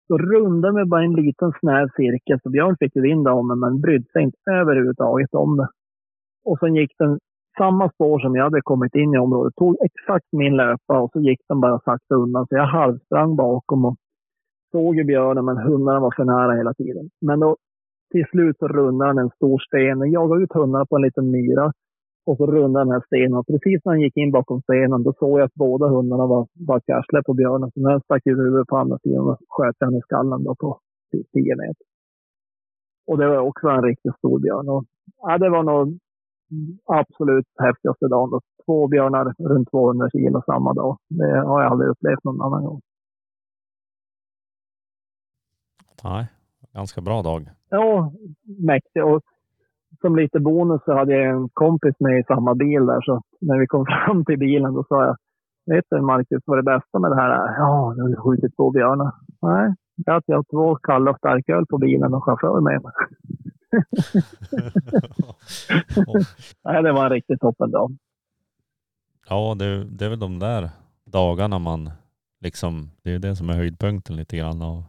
då rundade mig bara en liten snäv cirkel. Så Björn fick ju vind om mig, men brydde sig inte överhuvudtaget om det. Och sen gick den samma spår som jag hade kommit in i området. Tog exakt min löpa och så gick den bara sakta undan. Så jag halvsprang bakom och såg ju björnen, men hundarna var för nära hela tiden. Men då till slut så rundade han en stor sten. Jag jagade ut hundarna på en liten myra. Och så rundade den här stenen. Och precis när han gick in bakom stenen, då såg jag att båda hundarna var, var karsle på björnen. Så när han stack ut huvudet på andra sidan och sköt han i skallen då på typ 10 meter. Och det var också en riktigt stor björn. Och, ja, det var nog absolut häftigaste dagen. Då. Två björnar runt 200 kilo samma dag. Det har jag aldrig upplevt någon annan gång. Nej, ganska bra dag. Ja, mäktig. Och som lite bonus så hade jag en kompis med i samma bil där. Så när vi kom [LAUGHS] fram till bilen då sa jag, vet du Marcus vad det bästa med det här är? Ja, nu har vi skjutit två björnar. Nej, det är att jag har två kalla starköl på bilen och chaufför med mig. [LAUGHS] [LAUGHS] Nej, det var en riktigt toppen dag. Ja, det, det är väl de där dagarna man liksom, det är det som är höjdpunkten lite grann av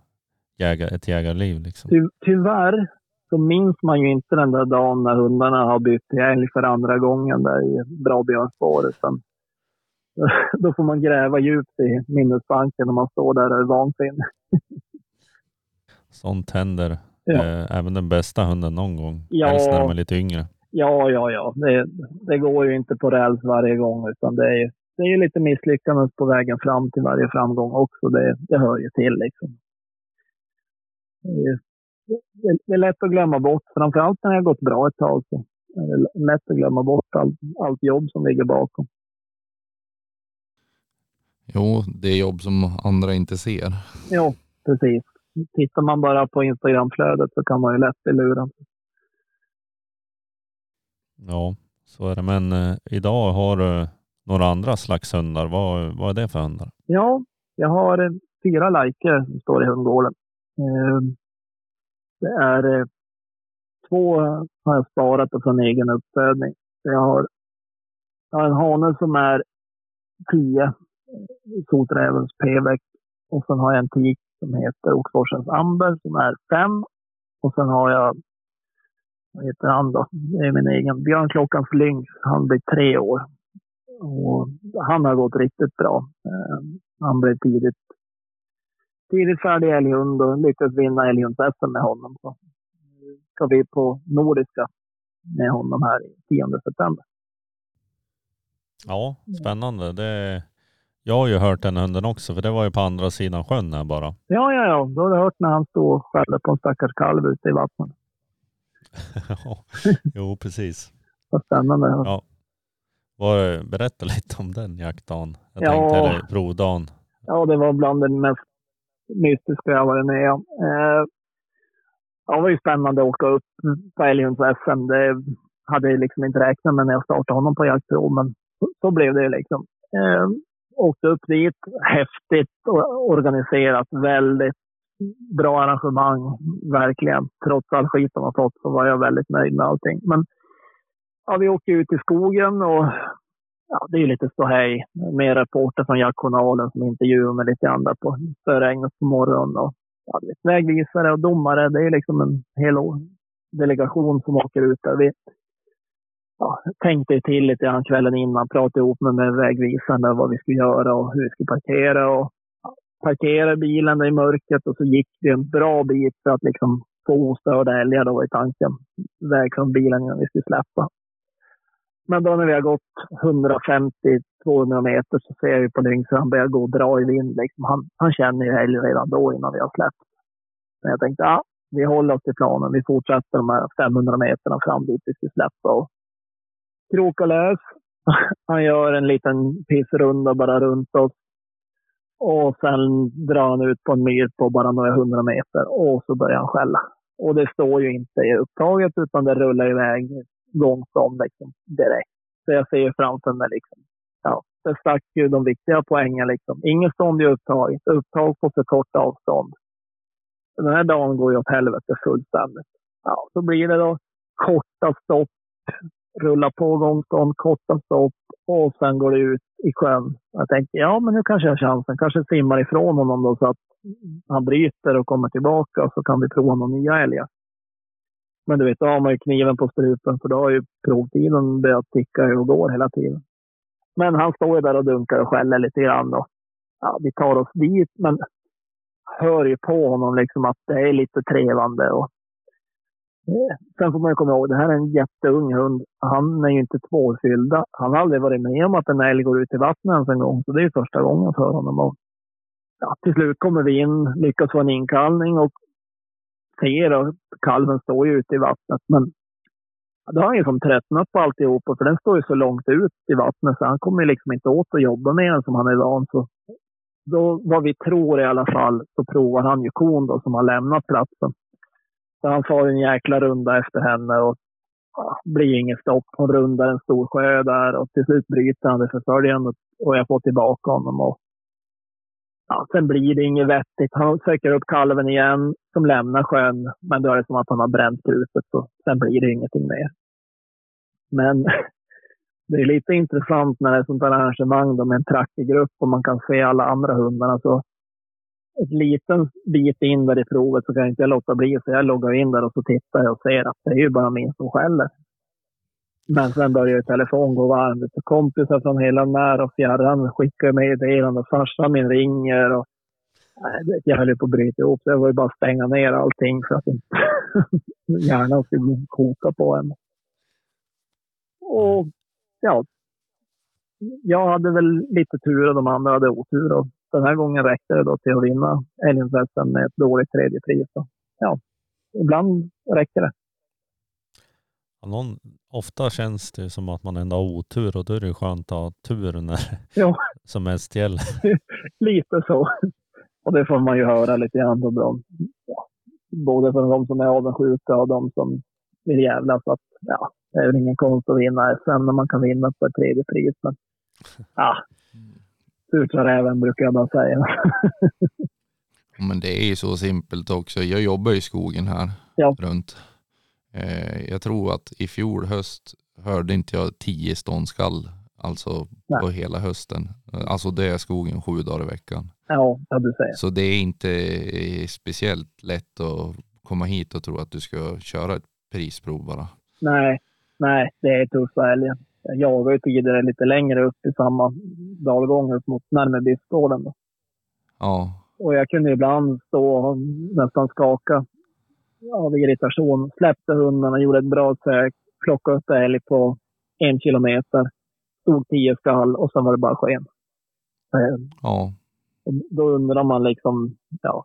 jägar, ett jägarliv. Liksom. Ty, tyvärr så minns man ju inte den där dagen när hundarna har bytt till älg för andra gången där i bra björnspår. Utan [LAUGHS] då får man gräva djupt i minnesbanken när man står där och är vansinnig. Sånt händer Ja. eh, även den bästa hunden någon gång. Ja. Helst när de är lite yngre. Ja, ja, ja. Det, det går ju inte på räls varje gång utan det är, ju- det är lite misslyckanden på vägen fram till varje framgång också. Det, det hör ju till liksom. Det är, lätt att glömma bort, framförallt när det har gått bra ett tag. Så är det lätt att glömma bort allt, allt jobb som ligger bakom. Jo, det är jobb som andra inte ser. Ja, precis. Tittar man bara på Instagramflödet så kan man ju lätt bli lurad. Ja, så är det. Men eh, idag har du några andra slags hundar. Vad, vad är det för hundar? Ja, jag har eh, fyra lajker som står i hundgården. Eh, det är eh, två har jag sparat från egen uppfödning. Jag har, jag har en hane som är 10, eh, Soträvens pevek. Och sen har jag en tik som heter Oxforsens Amber som är 5. Och sen har jag, vad heter han då? Det är min egen Björnklockans Lynx. Han blir tre år. Och han har gått riktigt bra. Eh, han blev tidigt, tidigt färdig älghund och lyckades vinna älghunds med honom. Så ska vi på Nordiska med honom här i 10 september. Ja, spännande. Det, jag har ju hört den hunden också, för det var ju på andra sidan sjön här bara. Ja, ja, ja. Då har du hört när han stod och skällde på en stackars kalv ute i vattnet. [LAUGHS] Ja, jo, precis. Vad spännande. Ja. Vad, berätta lite om den jaktdagen. Jag Ja. tänkte, eller provdagen. Ja, det var bland det mest mystiska jag varit med om. Eh, det var ju spännande att åka upp på älghunds-SM. Det hade jag liksom inte räknat med när jag startade honom på jaktprov, men så, så blev det ju liksom. Eh, åkte upp dit, häftigt och organiserat, väldigt bra arrangemang, verkligen. Trots all skit de har fått så var jag väldigt nöjd med allting. Men ja, vi åkte ut i skogen och ja, det är ju lite ståhej med reporter från jaktjournalen som intervjuar med lite andra på spöregnet på morgonen. Och, ja, vet, vägvisare och domare, det är liksom en hel delegation som åker ut där. Vi ja, tänkte till lite grann kvällen innan, pratade ihop med, med vägvisarna vad vi skulle göra och hur vi skulle parkera. Och, ja, parkera bilen i mörkret och så gick det en bra bit för att liksom få ostörda älgar då i tanken. Väg från bilen innan vi skulle släppa. Men då när vi har gått 150-200 meter så ser jag ju på Lynx hur han börjar gå och dra i vind. Liksom. Han, han känner ju älg redan då innan vi har släppt. Men jag tänkte, ja, vi håller oss till planen. Vi fortsätter de här 500 meterna fram dit vi ska släppa och kroka lös. [LAUGHS] Han gör en liten pissrunda bara runt oss. Och sen drar han ut på en myr på bara några hundra meter och så börjar han skälla. Och det står ju inte i upptaget utan det rullar iväg gång som liksom direkt. Så jag ser ju framför mig liksom, ja, där stack ju de viktiga poängen liksom. Ingen stånd i upptag, upptag på för kort avstånd. Den här dagen går ju åt helvete fullständigt. Ja, så blir det då korta stopp, rulla på gångstånd, korta stopp och sen går det ut i sjön. Jag tänkte, ja men nu kanske jag har chansen. Kanske simmar ifrån honom då så att han bryter och kommer tillbaka och så kan vi prova några nya älgar. Men du vet, då har man ju kniven på strupen för då har ju provtiden börjat ticka och går hela tiden. Men han står ju där och dunkar och skäller lite grann. Och, ja, vi tar oss dit, men hör ju på honom liksom att det är lite trevande. Och, eh, sen får man ju komma ihåg, det här är en jätteung hund. Han är ju inte tvåfyllda. Han har aldrig varit med om att en älg går ut i vattnet ens en gång. Så det är ju första gången för honom. Och, ja, till slut kommer vi in, lyckas få en inkallning och ser och kalven står ju ute i vattnet. Men då har han ju som tröttnat på alltihopa för den står ju så långt ut i vattnet så han kommer ju liksom inte åt att jobba med den som han är van. Så då, vad vi tror i alla fall, så provar han ju kon då som har lämnat platsen. Så han far en jäkla runda efter henne och ja, blir inget stopp. Hon rundar en stor sjö där och till slut bryter han det förföljande och jag får tillbaka honom. Och ja, sen blir det inget vettigt. Han söker upp kalven igen som lämnar sjön. Men då är det som att han har bränt krutet. Så sen blir det ingenting mer. Men [LAUGHS] det är lite intressant när det är sånt här arrangemang då med en trackergrupp och man kan se alla andra hundarna. Så ett liten bit in där i provet så kan jag inte låta bli. Så jag loggar in där och så tittar jag och ser att det är ju bara min som skäller. Men sen började telefonen telefon gå varm. Kompisar från hela när och fjärran skickar meddelanden. Farsan min ringer. Och, nej, jag höll ju på att bryta ihop. Så jag var ju bara att stänga ner allting för att inte [LAUGHS] hjärnan skulle koka på en. Och ja, jag hade väl lite tur och de andra hade otur. Och den här gången räckte det då till att vinna Älgensvästen med ett dåligt tredje pris. Så, ja, ibland räcker det. Någon, ofta känns det som att man ändå har otur och då är det skönt att ha tur när [LAUGHS] ja. [LAUGHS] som mest gäller. [LAUGHS] lite så. Och det får man ju höra lite grann från dem. Ja, både från de som är avundsjuka och de som vill jävlas. Att, ja, det är väl ingen konst att vinna SM när man kan vinna på ett tredje pris. Men ja, surt sa räven brukar jag bara säga. Men det är ju så simpelt också. Jag jobbar i skogen här ja. runt. Eh, jag tror att i fjol höst hörde inte jag tio ståndskall, alltså Nej. på hela hösten. Alltså det är skogen sju dagar i veckan. Ja, ja du säger. Så det är inte speciellt lätt att komma hit och tro att du ska köra ett prisprov bara. Nej, nej, det är tuffa älgar. Jag jagade ju tidigare lite längre upp i samma dalgång upp mot närmare. Ja. Och jag kunde ibland stå och nästan skaka av irritation. Släppte hundarna, gjorde ett bra sök, plockade upp älg på en kilometer. Stod tio skall och sen var det bara sken. Ja. Då undrar man liksom, ja,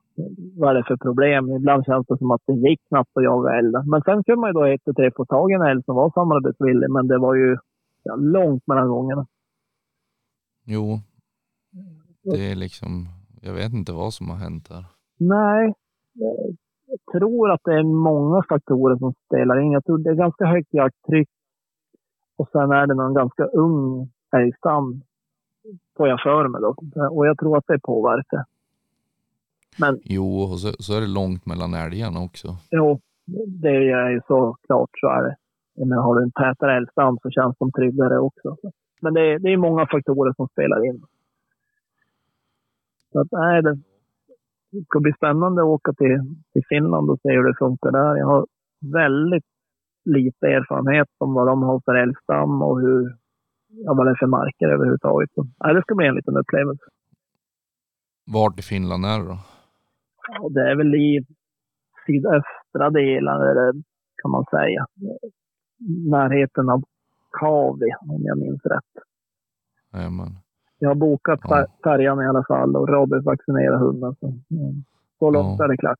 vad är det för problem? Ibland känns det som att det gick knappt att jaga älg. Men sen kunde man ju då ett och tre få tag i en älg som var samarbetsvillig, men det var ju ja, långt mellan gångerna. Jo, det är liksom, jag vet inte vad som har hänt här. Nej, tror att det är många faktorer som spelar in. Jag tror det är ganska högt jakttryck och sen är det någon ganska ung älgstam får jag för mig då. Och jag tror att det påverkar. Men, jo, och så, så är det långt mellan älgarna också. Jo, det är ju så klart så är det. Menar, har du en tätare älgstam så känns de tryggare också. Men det är, det är många faktorer som spelar in. Så att, nej, det, det ska bli spännande att åka till, till Finland och se hur det funkar där. Jag har väldigt lite erfarenhet om vad de har för älgstam och hur, ja, vad det är för marker överhuvudtaget. Så, nej, det ska bli en liten upplevelse. Vart i Finland är det då? Ja, det är väl i sydöstra delen, kan man säga. Närheten av Kavi, om jag minns rätt. Jajamän. Jag har bokat Ja. färjan i alla fall och rabiesvaccinerat hunden. Så, så långt Ja. är det klart.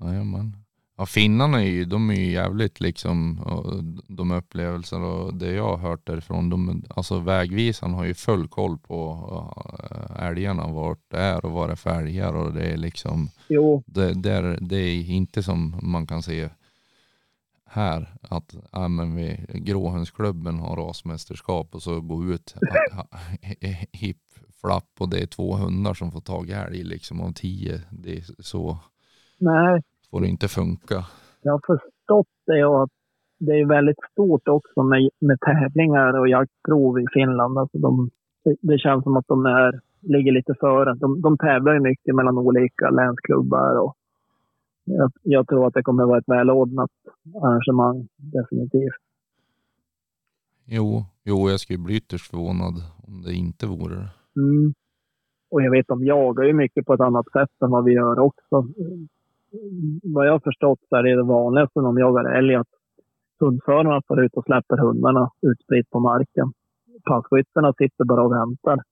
Jajamän. Ja, finnarna är ju, de är ju jävligt liksom, de upplevelser och det jag har hört därifrån, de, alltså vägvisaren har ju full koll på älgarna, vart det är och vad det är för älgar och det är liksom, Jo, det, det, är, det är inte som man kan se här att ja, men vi, Gråhönsklubben har rasmästerskap och så gå ut hipp flapp och det är två hundar som får tag i älg liksom av tio. Det är så Nej, får det inte funka. jag har förstått det och att det är väldigt stort också med, med tävlingar och jaktprov i Finland. Alltså de, det, det känns som att de är, ligger lite före. De, de tävlar ju mycket mellan olika länsklubbar och jag, jag tror att det kommer vara ett välordnat arrangemang, definitivt. Jo, jo jag skulle bli ytterst förvånad om det inte vore det. Mm. Och jag vet, de jagar ju mycket på ett annat sätt än vad vi gör också. Vad jag har förstått så är det det vanligaste när de jagar älg att hundförarna får ut och släpper hundarna utspritt på marken. Passkyttarna sitter bara och väntar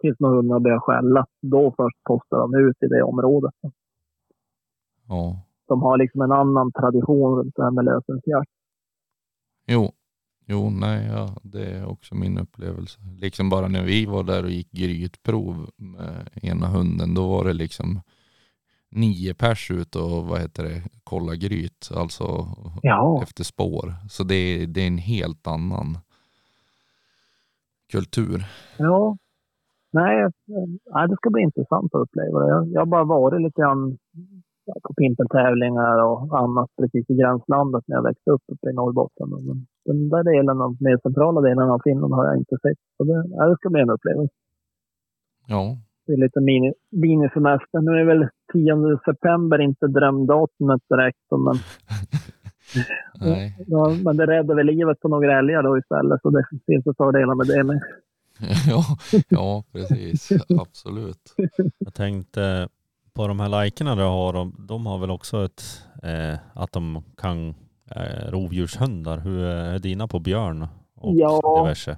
tills några hundar börjar skälla. Då först postar de ut i det området. Ja, De har liksom en annan tradition runt det här med lösensjakt. jo, jo, nej, ja, det är också min upplevelse. Liksom bara när vi var där och gick grytprov med ena hunden, då var det liksom nio pers ut och vad heter det, kolla gryt, alltså Ja, efter spår. Så det är, det är en helt annan kultur. ja. Nej, nej, det ska bli intressant att uppleva det. Jag, jag har bara varit lite grann på pimpeltävlingar och annat precis i gränslandet när jag växte upp uppe i Norrbotten. Men den där delen av, mer centrala delen av Finland har jag inte sett. Så det, det ska bli en upplevelse. Ja, Det är lite mini, minisemester. Nu är väl 10 september inte drömdatumet direkt. Men, [LAUGHS] nej. ja, men det räddar väl livet på några älgar då istället. Så det finns ju fördelar med det med. [LAUGHS] ja, ja, precis. Absolut. Jag tänkte på de här lajkerna du har, de, de har väl också ett, eh, att de kan eh, rovdjurshundar. Hur är dina på björn och Ja. diverse?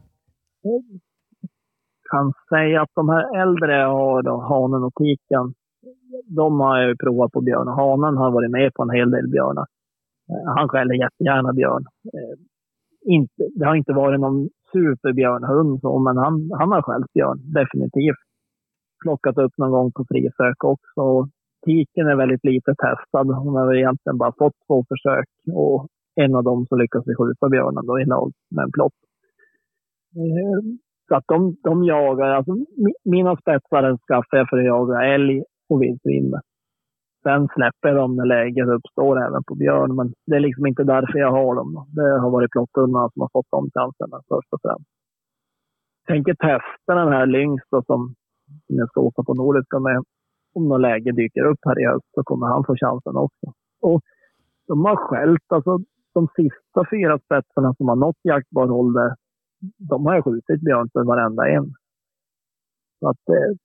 kan säga att de här äldre jag har, då, hanen och tiken, de har jag ju provat på björn. Och Hanen har varit med på en hel del björnar. Eh, Han skäller jättegärna björn. Eh, Inte, det har inte varit någon superbjörnhund, så, men han, han har skällt björn, definitivt. Plockat upp någon gång på frisök också. Och Tiken är väldigt lite testad. Hon har egentligen bara fått två försök och en av dem så lyckas vi skjuta björnen då i lag med en plott. Eh, så att de, de jagar, alltså mina spetsar skaffar jag för att jaga älg och vildsvin. Sen släpper jag dem när läget uppstår även på björn, men det är liksom inte därför jag har dem. Det har varit plotthundarna som har fått de chanserna först och främst. Jag tänker testa den här Lynx då, som, som jag ska åka på Nordiska med. Om något läge dyker upp här i höst så kommer han få chansen också. Och de har skällt, alltså de sista fyra spetsarna som har nått jaktbar ålder de har jag skjutit björn för varenda en. Så att det,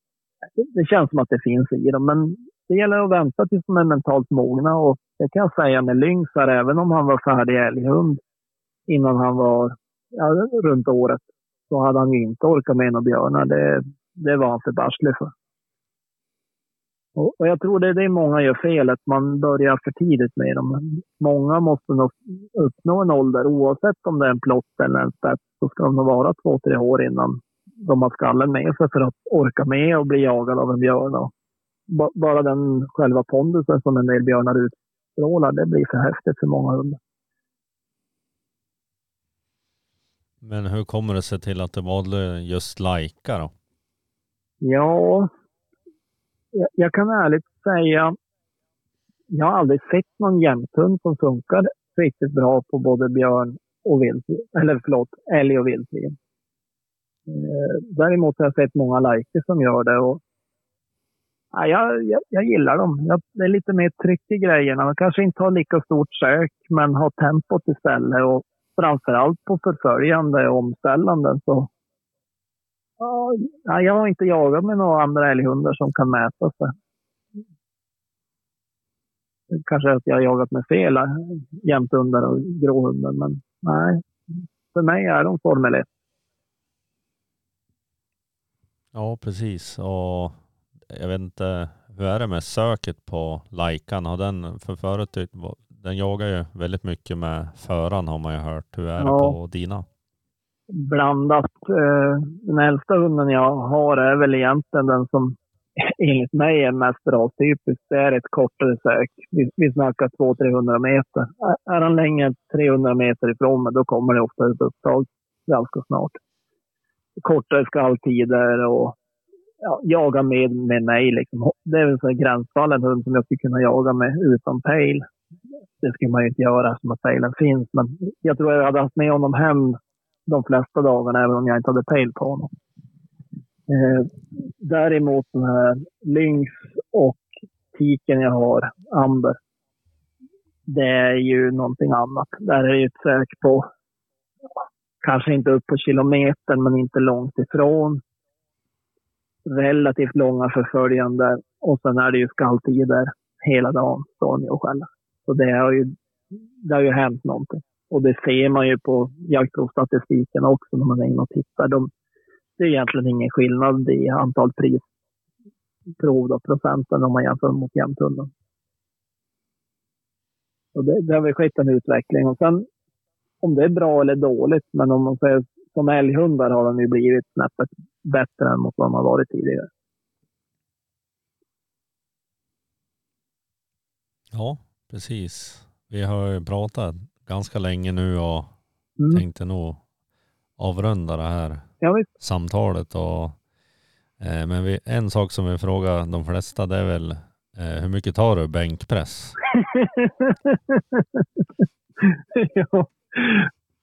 det känns som att det finns i dem. Men det gäller att vänta tills de är mentalt mogna. Och det kan jag säga med Lynx här, även om han var färdig älghund innan han var ja, runt året, så hade han ju inte orkat med några björnar. Det, det var han för barslig för. Och, och jag tror det är det många gör fel, att Man börjar för tidigt med dem. Många måste nog uppnå en ålder, oavsett om det är en plott eller en spets, så ska de nog vara två, tre år innan de har skallen med sig för att orka med och bli jagad av en björn. Och bara den själva pondusen som en del björnar utstrålar, det blir för häftigt för många hundar. Men hur kommer det sig till att det valde just lajka då? Ja, jag, kan ärligt säga, jag har aldrig sett någon jämthund som funkar riktigt bra på både björn och vildsvin, eller förlåt, älg och vildsvin. Eh, däremot har jag sett många lajker som gör det och ja, jag, jag, jag gillar dem. Jag, det är lite mer tryck i grejerna. Man kanske inte har lika stort sök, men har tempot istället och framförallt på förföljande och omställande så Ja, jag har inte jagat med några andra älghundar som kan mäta sig. Kanske att jag har jagat med fel jämthundar och gråhundar, men nej. För mig är de Formel 1. Ja, precis. Och jag vet inte, hur är det med söket på lajkan? Har den, för förut, den jagar ju väldigt mycket med föraren har man ju hört. Hur är det Ja. på dina? Blandat. Eh, den äldsta hunden jag har är väl egentligen den som [LAUGHS] enligt mig är mest rastypisk. det är ett kortare sök. Vi, vi snackar 200-300 meter. Är- han längre 300 meter ifrån mig, då kommer det ofta ett upptag ganska snart. Kortare skalltider och ja, jaga med, med mig. Liksom. Det är väl så gränsfallen hund som jag skulle kunna jaga med utan pejl. Det skulle man ju inte göra eftersom att pejlen finns. Men jag tror jag hade haft med honom hem de flesta dagarna även om jag inte hade pejl på honom. Eh, däremot den här lynx och tiken jag har, amber. Det är ju någonting annat. Där är det ju ett sök på, kanske inte upp på kilometern, men inte långt ifrån. Relativt långa förföljande och sen är det ju skalltider hela dagen, står ni och skäller. Så det har ju, det har ju hänt någonting. Och det ser man ju på jaktprovsstatistiken också när man är inne och tittar. De, det är egentligen ingen skillnad i antal prisprov, då, procenten, om man jämför mot jämthunden. Och det, det har väl skett en utveckling. Och sen om det är bra eller dåligt, men om man säger som älghundar har de ju blivit snäppet bättre än mot vad de har varit tidigare. Ja, precis. Vi har ju pratat ganska länge nu och Mm. tänkte nog avrunda det här samtalet. Och, eh, men vi, en sak som vi frågar de flesta det är väl eh, hur mycket tar du bänkpress? [LAUGHS] ja.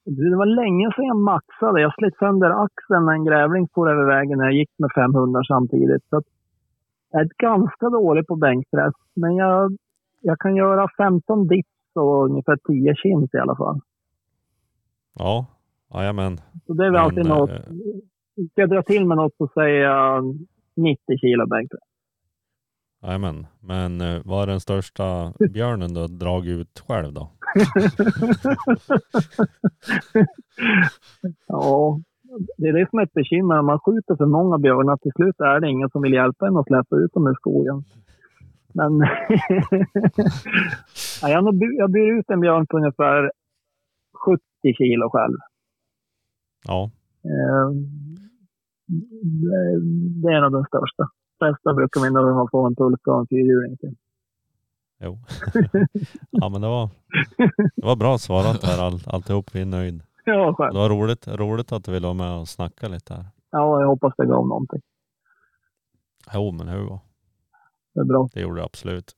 Det var länge sedan jag maxade. Jag slet sönder axeln när en grävling for över vägen när jag gick med 500 samtidigt. Så jag är ganska dålig på bänkpress. Men jag, jag kan göra 15 dips och ungefär 10 chins i alla fall. Ja, jajamän. Så det är väl Men, alltid något. eh, Ska jag dra till med något så säger jag 90 kilo bänkpress. Jajamän. Men eh, vad är den största [LAUGHS] björnen du har dragit ut själv då? [LAUGHS] ja, det är det som är ett bekymmer. Man skjuter för många björnar, till slut är det ingen som vill hjälpa en att släppa ut dem ur skogen. Men [LAUGHS] ja, jag, jag blir ut en björn på ungefär 70 kilo själv. Ja, Eh, det, det är nog den största. Bästa brukar vi nog få en pulka och en fyrhjuling till. jo. [LAUGHS] ja men det var, det var bra svarat där all, alltihop. Vi är nöjd. Ja, själv. Det var roligt, roligt att du ville vara med och snacka lite här. Ja, jag hoppas det gav någonting. Jo men hur var? Det är bra. Det gjorde det absolut.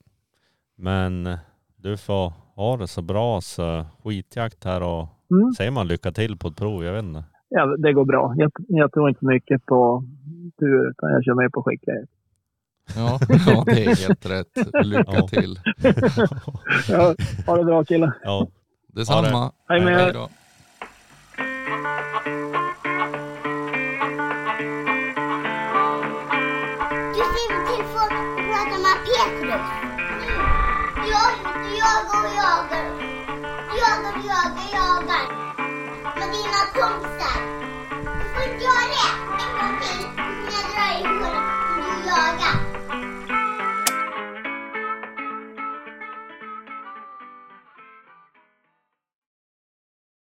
Men du får ha det så bra så skitjakt här och Mm. säger man lycka till på ett prov? Jag vet inte. Ja, det går bra. Jag, jag tror inte mycket på tur, utan jag kör mer på skicklighet. Ja, ja, det är helt rätt. Lycka Ja. till. [LAUGHS] Ja, ha det bra killar. Ja, Detsamma. Hej med er. Jag, du jagar och jagar. Du jagar